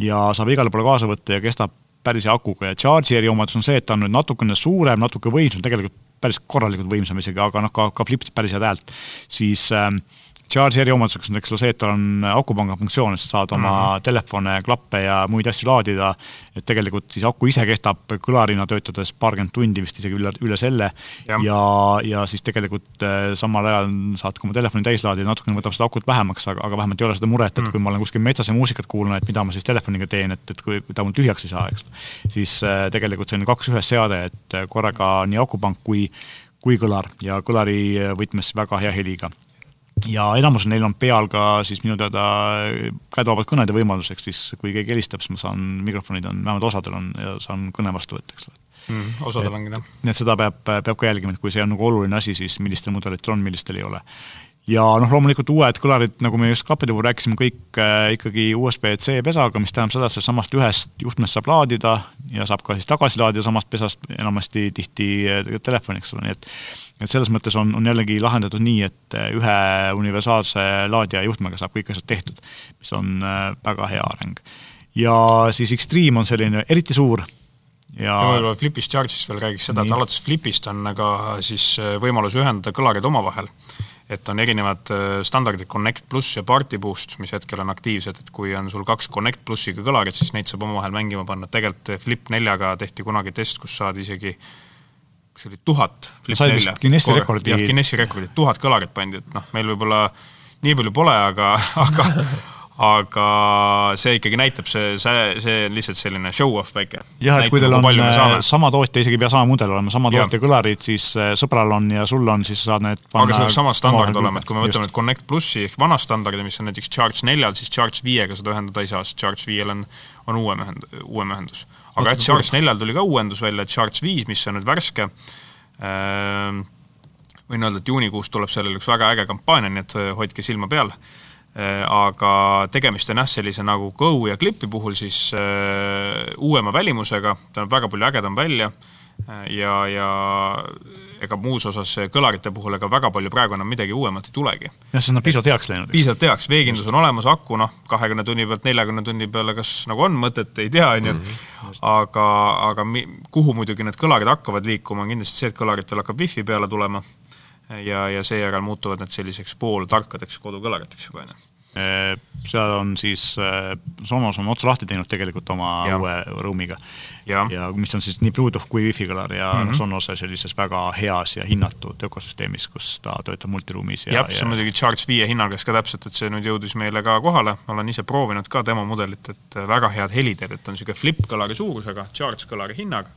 ja saab igale poole kaasa võtta ja kestab päris hea akuga. Ja Charge'i eriomadus on see, et ta on nüüd natukene suurem, natuke võimsam, tegelikult päris korralikult võimsam isegi, aga noh, ka, ka Flip päris head häält, siis äh, Charge'i eriomaduseks on, eks ole, see, et tal on akupanga funktsioon, et sa saad oma mm -hmm. telefone, klappe ja muid asju laadida, et tegelikult siis aku ise kestab kõlarina töötades paarkümmend tundi, vist isegi üle, üle selle, ja, ja, ja siis tegelikult äh, samal ajal saad ka oma telefoni täis laadida, natukene võtab seda akut vähemaks, aga, aga vähemalt ei ole seda muret, et mm -hmm. kui ma olen kuskil metsas ja muusikat kuulan, et mida ma siis telefoniga teen, et, et kui, ta mul tühjaks ei saa, eks, siis äh, tegelikult selline kaks ühes seade, et äh, korraga nii akupank kui kui kõlar. Ja kõlari võtmes väga hea heliga ja enamus neil on peal ka siis minu teada kätevabad kõnede võimaluseks, siis kui keegi helistab, siis ma saan, mikrofonid on, vähemalt osadel on ja saan kõne vastu võtta, eks ole mm,. osadel ongi jah. nii et seda peab, peab ka jälgima, et kui see on nagu oluline asi, siis millistel mudelitel on, millistel ei ole. ja noh, loomulikult uued kõlarid, nagu me just klappide puhul rääkisime, kõik äh, ikkagi USB-C pesaga, mis tähendab seda, et samast ühest juhtmest saab laadida ja saab ka siis tagasi laadida samast pesast enamasti tihti äh, telefoni, eks ole, nii et et selles mõttes on, on jällegi lahendatud nii, et äh, ühe universaalse laadija juhtmega saab kõik asjad tehtud, mis on äh, väga hea areng. ja siis Extreme on selline eriti suur ja, ja võib-olla Flipist Charge'ist veel räägiks seda, et alates Flipist on ka siis äh, võimalus ühendada kõlarid omavahel. et on erinevad standardid Connect pluss ja Party Boost, mis hetkel on aktiivsed, et kui on sul kaks Connect plussiga kõlarit, siis neid saab omavahel mängima panna, tegelikult Flip neljaga tehti kunagi test, kus saadi isegi kas oli tuhat Flip nelja. Guinessi rekordi. jah, Guinessi rekordit, tuhat kõlarit pandi, et noh, meil võib-olla nii palju pole, aga, <laughs> aga aga see ikkagi näitab, see, see, see on lihtsalt selline show-off väike. jah, et kui teil on äh, sama tootja, isegi ei pea sama mudel olema, sama tootja kõlarid, siis äh, sõbral on ja sul on, siis saad need aga see peaks sama standard olema, et kui me võtame nüüd Connect plussi ehk vana standardi, mis on näiteks Charge neljal, siis Charge viiega seda ühendada ei saa, sest Charge viiel on, on uuem ühend-, uuem ühendus aga et Charge neljal tuli ka uuendus välja, Charge viis, mis on nüüd värske, ehm, võin öelda, et juunikuus tuleb sellel üks väga äge kampaania, nii et äh, hoidke silma peal. aga tegemist on jah, sellise nagu Go ja Clipi puhul siis uuema välimusega, ta näeb väga palju ägedam välja. Ja, ja ega muus osas kõlarite puhul ega väga palju praegu enam midagi uuemat ei tulegi. jah, sest nad piisavalt heaks läinud. piisavalt heaks, veekindlus on olemas, aku noh, kahekümne tunni pealt neljakümne tunni peale kas nagu on mõtet, ei tea, on ju, mhm. aga, aga mi-, kuhu muidugi need kõlarid hakkavad liikuma, on kindlasti see, et kõlaritel hakkab wifi peale tulema ja, ja seejärel muutuvad need selliseks pooltarkadeks kodukõlariteks juba, on ju Seal on siis, Sonos on otsa lahti teinud tegelikult oma ja. uue ruumiga. ja mis on siis nii Bluetooth kui wifi kõlar ja mm -hmm. Sonose sellises väga heas ja hinnatud ökosüsteemis, kus ta töötab multiruumis ja jah, see on muidugi Charge viie hinnagas ka täpselt, et see nüüd jõudis meile ka kohale, olen ise proovinud ka demo mudelit, et väga head helid, et on niisugune flip kõlari suurusega, Charge kõlari hinnaga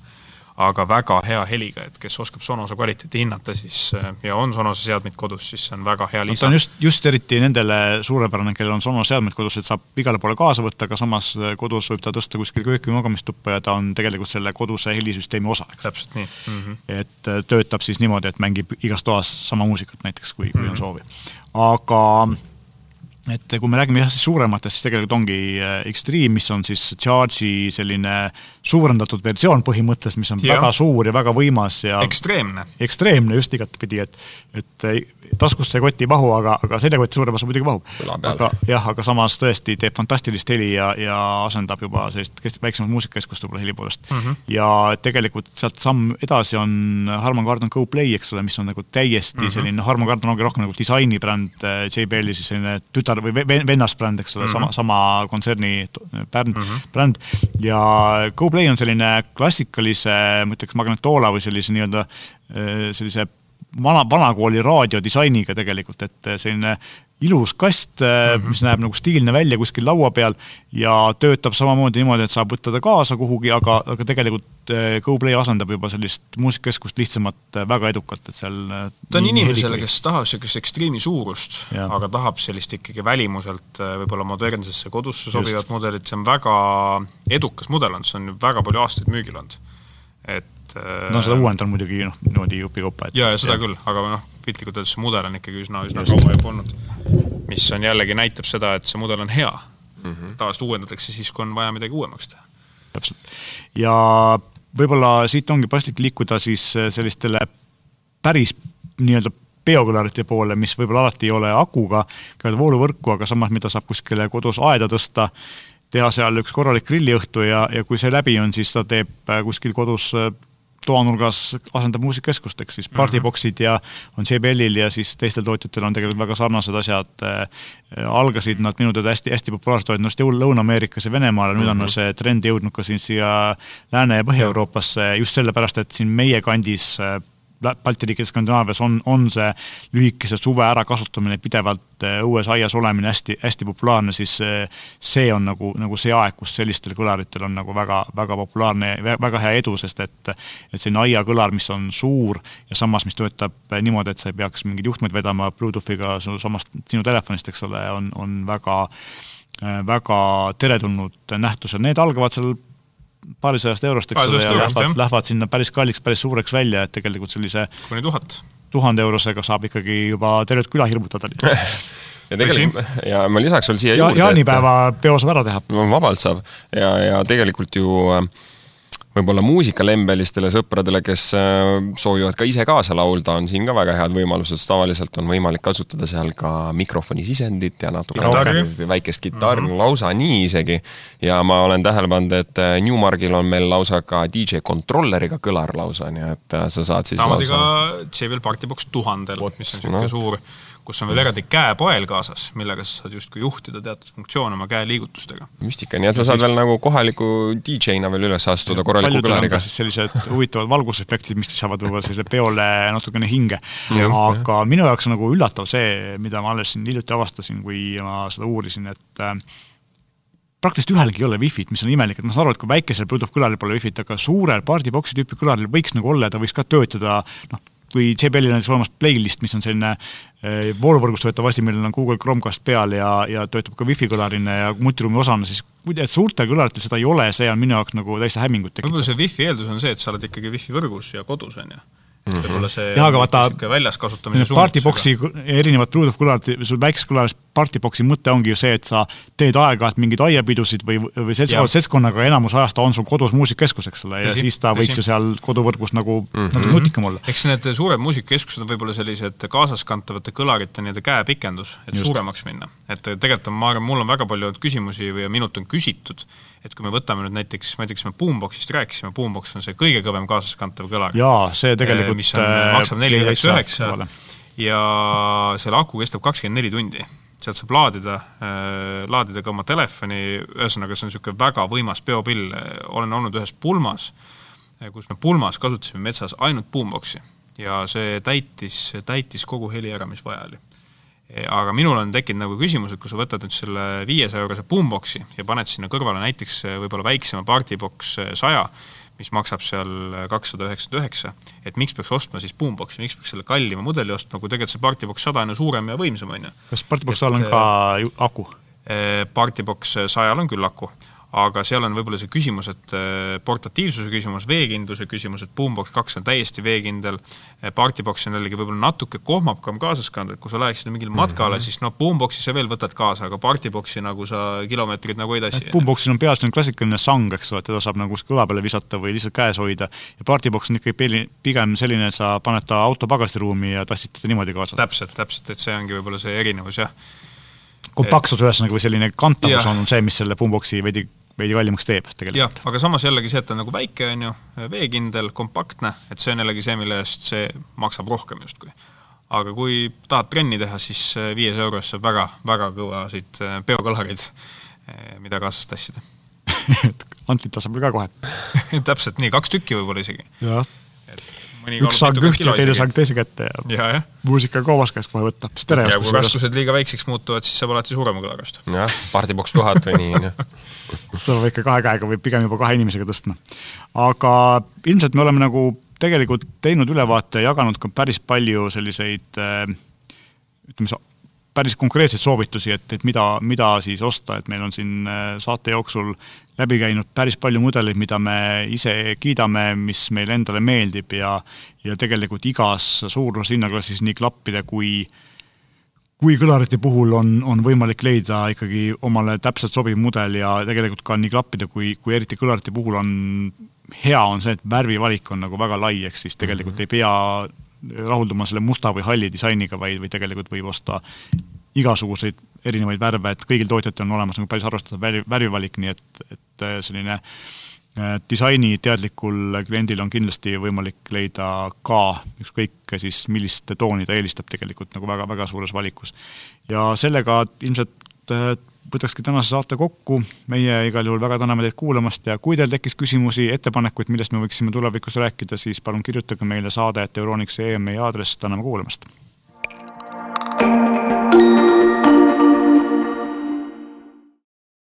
aga väga hea heliga, et kes oskab Sonose kvaliteeti hinnata, siis äh, ja on Sonose seadmeid kodus, siis see on väga hea lisa no,. see on just, just eriti nendele suurepärane, kellel on Sonose seadmeid kodus, et saab igale poole kaasa võtta, aga samas äh, kodus võib ta tõsta kuskil kööki või magamistuppa ja ta on tegelikult selle koduse helisüsteemi osa, eks. täpselt nii mm. -hmm. et äh, töötab siis niimoodi, et mängib igas toas sama muusikat näiteks, kui mm, -hmm. kui on mhm. soovi. aga et kui me räägime jah, siis suurematest, siis tegelikult ongi äh, Extreme, mis on siis Charge'i selline suurendatud versioon põhimõtteliselt, mis on ja. väga suur ja väga võimas ja ekstreemne. ekstreemne just igatpidi, et et äh, taskusse ei mahu, aga, aga seljakott suurem osa muidugi mahub. aga jah, aga samas tõesti teeb fantastilist heli ja, ja asendab juba sellist väiksemat muusikakeskust võib-olla heli poolest mm. -hmm. ja tegelikult sealt samm edasi on Harman Kardon Go Play, eks ole, mis on nagu täiesti mm -hmm. selline, Harman Kardon ongi rohkem nagu disainibränd, äh, JBL-i siis selline tütar või vennasbränd, eks ole mm, -hmm. sama, sama kontserni bränd mm, -hmm. bränd ja GoPlay on selline klassikalise, ma ütleks, Magnetola või sellise nii-öelda sellise vana, vanakooli raadiodisainiga tegelikult, et selline ilus kast mm, -hmm. mis näeb nagu stiilne välja kuskil laua peal ja töötab samamoodi niimoodi, et saab võtta ta kaasa kuhugi, aga, aga tegelikult GoPlay asendab juba sellist muusikakeskust lihtsamat väga edukalt, et seal ta on inimesele, kes tahab niisugust ekstreemi suurust, aga tahab sellist ikkagi välimuselt võib-olla modernsesse kodusse sobivat mudelit, see on väga edukas mudel olnud, see on väga palju aastaid müügil olnud. et no seda uuendada on muidugi noh, niimoodi jupikaupa, et jaa, ja seda ja. küll, aga noh, piltlikult öeldes see mudel on ikkagi üsna, üsna kaua juba olnud mis on jällegi, näitab seda, et see mudel on hea mm -hmm.. tavaliselt uuendatakse siis, kui on vaja midagi uuemaks teha. täpselt. ja võib-olla siit ongi paslik liikuda siis sellistele päris nii-öelda biokõlarite poole, mis võib-olla alati ei ole akuga, käivad vooluvõrku, aga samas, mida saab kuskile kodus aeda tõsta, teha seal üks korralik grilliõhtu ja, ja kui see läbi on, siis ta teeb kuskil kodus toanurgas asendab muusikakeskust, eks siis partyboksid ja on JBL-il ja siis teistel tootjatel on tegelikult väga sarnased asjad äh,. algasid nad minu teada hästi, hästi populaarsed olid just Lõuna-Ameerikas ja Venemaal ja nüüd on see trend jõudnud ka siin siia Lääne- ja Põhja-Euroopasse just sellepärast, et siin meie kandis äh, Balti riikide Skandinaavias on, on see lühikese suve ärakasutamine, pidevalt äh, õues aias olemine hästi, hästi populaarne, siis äh, see on nagu, nagu see aeg, kus sellistel kõlaritel on nagu väga, väga populaarne ja väga hea edu, sest et et selline aiakõlar, mis on suur ja samas, mis töötab niimoodi, et sa ei peaks mingeid juhtmeid vedama Bluetoothiga samast sinu telefonist, eks ole, on, on väga äh, väga teretulnud nähtused, need algavad seal paarisajast eurost, eks ole, ja lähevad, lähevad sinna päris kalliks, päris suureks välja, et tegelikult sellise kuni tuhat. tuhande eurosega saab ikkagi juba tervet küla hirmutada <laughs> ja tegelikult, ja ma lisaks veel siia ja, juurde jaanipäeva peo saab ära teha. vabalt saab ja, ja tegelikult ju äh, võib-olla muusikalembelistele sõpradele, kes äh, soovivad ka ise kaasa laulda, on siin ka väga head võimalused, tavaliselt on võimalik kasutada seal ka mikrofoni sisendit ja natuke rohkem väikest kitarri mm, -hmm. lausa nii isegi. ja ma olen tähele pannud, et äh, Newmarkil on meil lausa ka DJ kontrolleriga kõlar lausa, nii et äh, sa saad siis samamoodi lausa... ka JBL Partybox tuhandel, mis on niisugune no. suur kus on veel eraldi käepael kaasas, millega sa saad justkui juhtida teatud funktsioone oma käeliigutustega. müstika, nii et sa saad veel nagu kohaliku DJ-na veel üles astuda korraliku kõlariga. sellised <laughs> huvitavad valgusefektid, mis lisavad võib-olla sellisele peole natukene hinge. aga jah. minu jaoks on nagu üllatav see, mida ma alles siin hiljuti avastasin, kui ma seda uurisin, et äh, praktiliselt ühelgi ei ole wifi't, mis on imelik, et ma saan aru, et kui väikesel Bluetooth kõlaril pole wifi't, aga suurel partybox'i tüüpi kõlaril võiks nagu olla ja ta võiks ka töötada noh, kui JBL-il on näiteks olemas playlist, mis on selline eh, vooluvõrgust võetav asi, millel on Google Chromecast peal ja, ja töötab ka wifi kõlarina ja multiruumi osana, siis et suurtel kõlaritel seda ei ole, see on minu jaoks nagu täitsa hämmingut tekitav. võib-olla see wifi eeldus on see, et sa oled ikkagi wifi võrgus ja kodus, on ju. Võib-olla see jah, aga vaata, väljas kasutamise partiboksi erinevad Bluetooth kõlarid, sul väikses kõlaris partiboksi mõte ongi ju see, et sa teed aeg-ajalt mingeid aiapidusid või, või seltskonna, seltskonnaga, enamus ajast ta on sul kodus muusikakeskus, eks ole, ja Tõsi, siis ta võiks ju seal koduvõrgus nagu mm -hmm. natuke nutikam olla. eks need suured muusikakeskused on võib-olla sellised kaasaskantavate kõlarite nii-öelda käepikendus, et Just. suuremaks minna. Et tegelikult on, ma arvan, mul on väga palju küsimusi või minult on küsitud, et kui me võtame nüüd näiteks, ma ei tea, kas me Boomboxist rääkisime, Boombox on see kõige kõvem kaasaskantav kõlar. jaa, see tegelikult mis on, maksab neli üheksa üheksa ja selle aku kestab kakskümmend neli tundi sealt saab laadida äh,, laadida ka oma telefoni, ühesõnaga see on niisugune väga võimas peopill, olen olnud ühes pulmas, kus me pulmas kasutasime metsas ainult boombox'i ja see täitis, täitis kogu heli ära, mis vaja oli. Aga minul on tekkinud nagu küsimus, et kui sa võtad nüüd selle viiesaja eurose boombox'i ja paned sinna kõrvale näiteks võib-olla väiksema partibox saja, mis maksab seal kakssada üheksakümmend üheksa, et miks peaks ostma siis boombox'i, miks peaks selle kallima mudeli ostma, kui tegelikult see Partibox sada on ju suurem ja võimsam, on ju. kas Partibox sajal on ka aku? Eh, Partibox sajal on küll aku aga seal on võib-olla see küsimus, et äh, portatiivsuse küsimus, veekindluse küsimus, et Boombox kaks on täiesti veekindel, äh, Partibox on jällegi võib-olla natuke kohmakam kaasas kanda, et kui sa läheksid mingile matkale mm, -hmm. siis noh, Boomboxi sa veel võtad kaasa, aga Partiboxi nagu sa kilomeetrid nagu ei tassi. Boomboxil on peas selline klassikaline sang, eks ole, teda saab nagu kuskil õla peale visata või lihtsalt käes hoida, ja Partibox on ikkagi pigem selline, sa paned ta auto pagasiruumi ja tassid teda niimoodi kaasa. täpselt, täpselt, et see ongi võib-olla see erinevus, jah kompaktsus ühesõnaga või selline kantavus on see, mis selle boomboxi veidi veidi kallimaks teeb tegelikult. jah, aga samas jällegi see, et ta on nagu väike, on ju, veekindel, kompaktne, et see on jällegi see, mille eest see maksab rohkem justkui. aga kui tahad trenni teha, siis viies euros saab väga, väga kõvasid biokaloreid, eh, eh, mida kaasas tassida <laughs> Antit tasemel ka kohe <laughs> täpselt nii, kaks tükki võib-olla isegi. jah üks saag ühte ja teine saag teise kätte ja, ja, ja. muusika koobas käest kohe võtta. ja kui raskused liiga väikseks muutuvad, siis saab alati suurema kõlarast. jah, partiboks tuhat või nii, on ju. <laughs> tuleb ikka kahe käega või pigem juba kahe inimesega tõstma. aga ilmselt me oleme nagu tegelikult teinud ülevaate ja jaganud ka päris palju selliseid äh, ütleme, päris konkreetseid soovitusi, et, et mida, mida siis osta, et meil on siin äh, saate jooksul läbi käinud päris palju mudeleid, mida me ise kiidame, mis meile endale meeldib ja ja tegelikult igas suurushinnaklassis nii klappide kui kui kõlarite puhul on, on võimalik leida ikkagi omale täpselt sobiv mudel ja tegelikult ka nii klappide kui, kui eriti kõlarite puhul on hea on see, et värvivalik on nagu väga lai, ehk siis tegelikult mm -hmm. ei pea rahulduma selle musta või halli disainiga, vaid, või tegelikult võib osta igasuguseid erinevaid värve, et kõigil tootjatel on olemas nagu päris arvestatav värv, värvivalik, nii et, et äh, selline äh, disainiteadlikul kliendil on kindlasti võimalik leida ka ükskõik siis millist tooni ta eelistab tegelikult nagu väga-väga suures valikus. ja sellega ilmselt äh, võtakski tänase saate kokku. meie igal juhul väga täname teid kuulamast ja kui teil tekkis küsimusi, ettepanekuid, millest me võiksime tulevikus rääkida, siis palun kirjutage meile saade, et Euronix.ee on meie aadress, täname kuulamast. thank you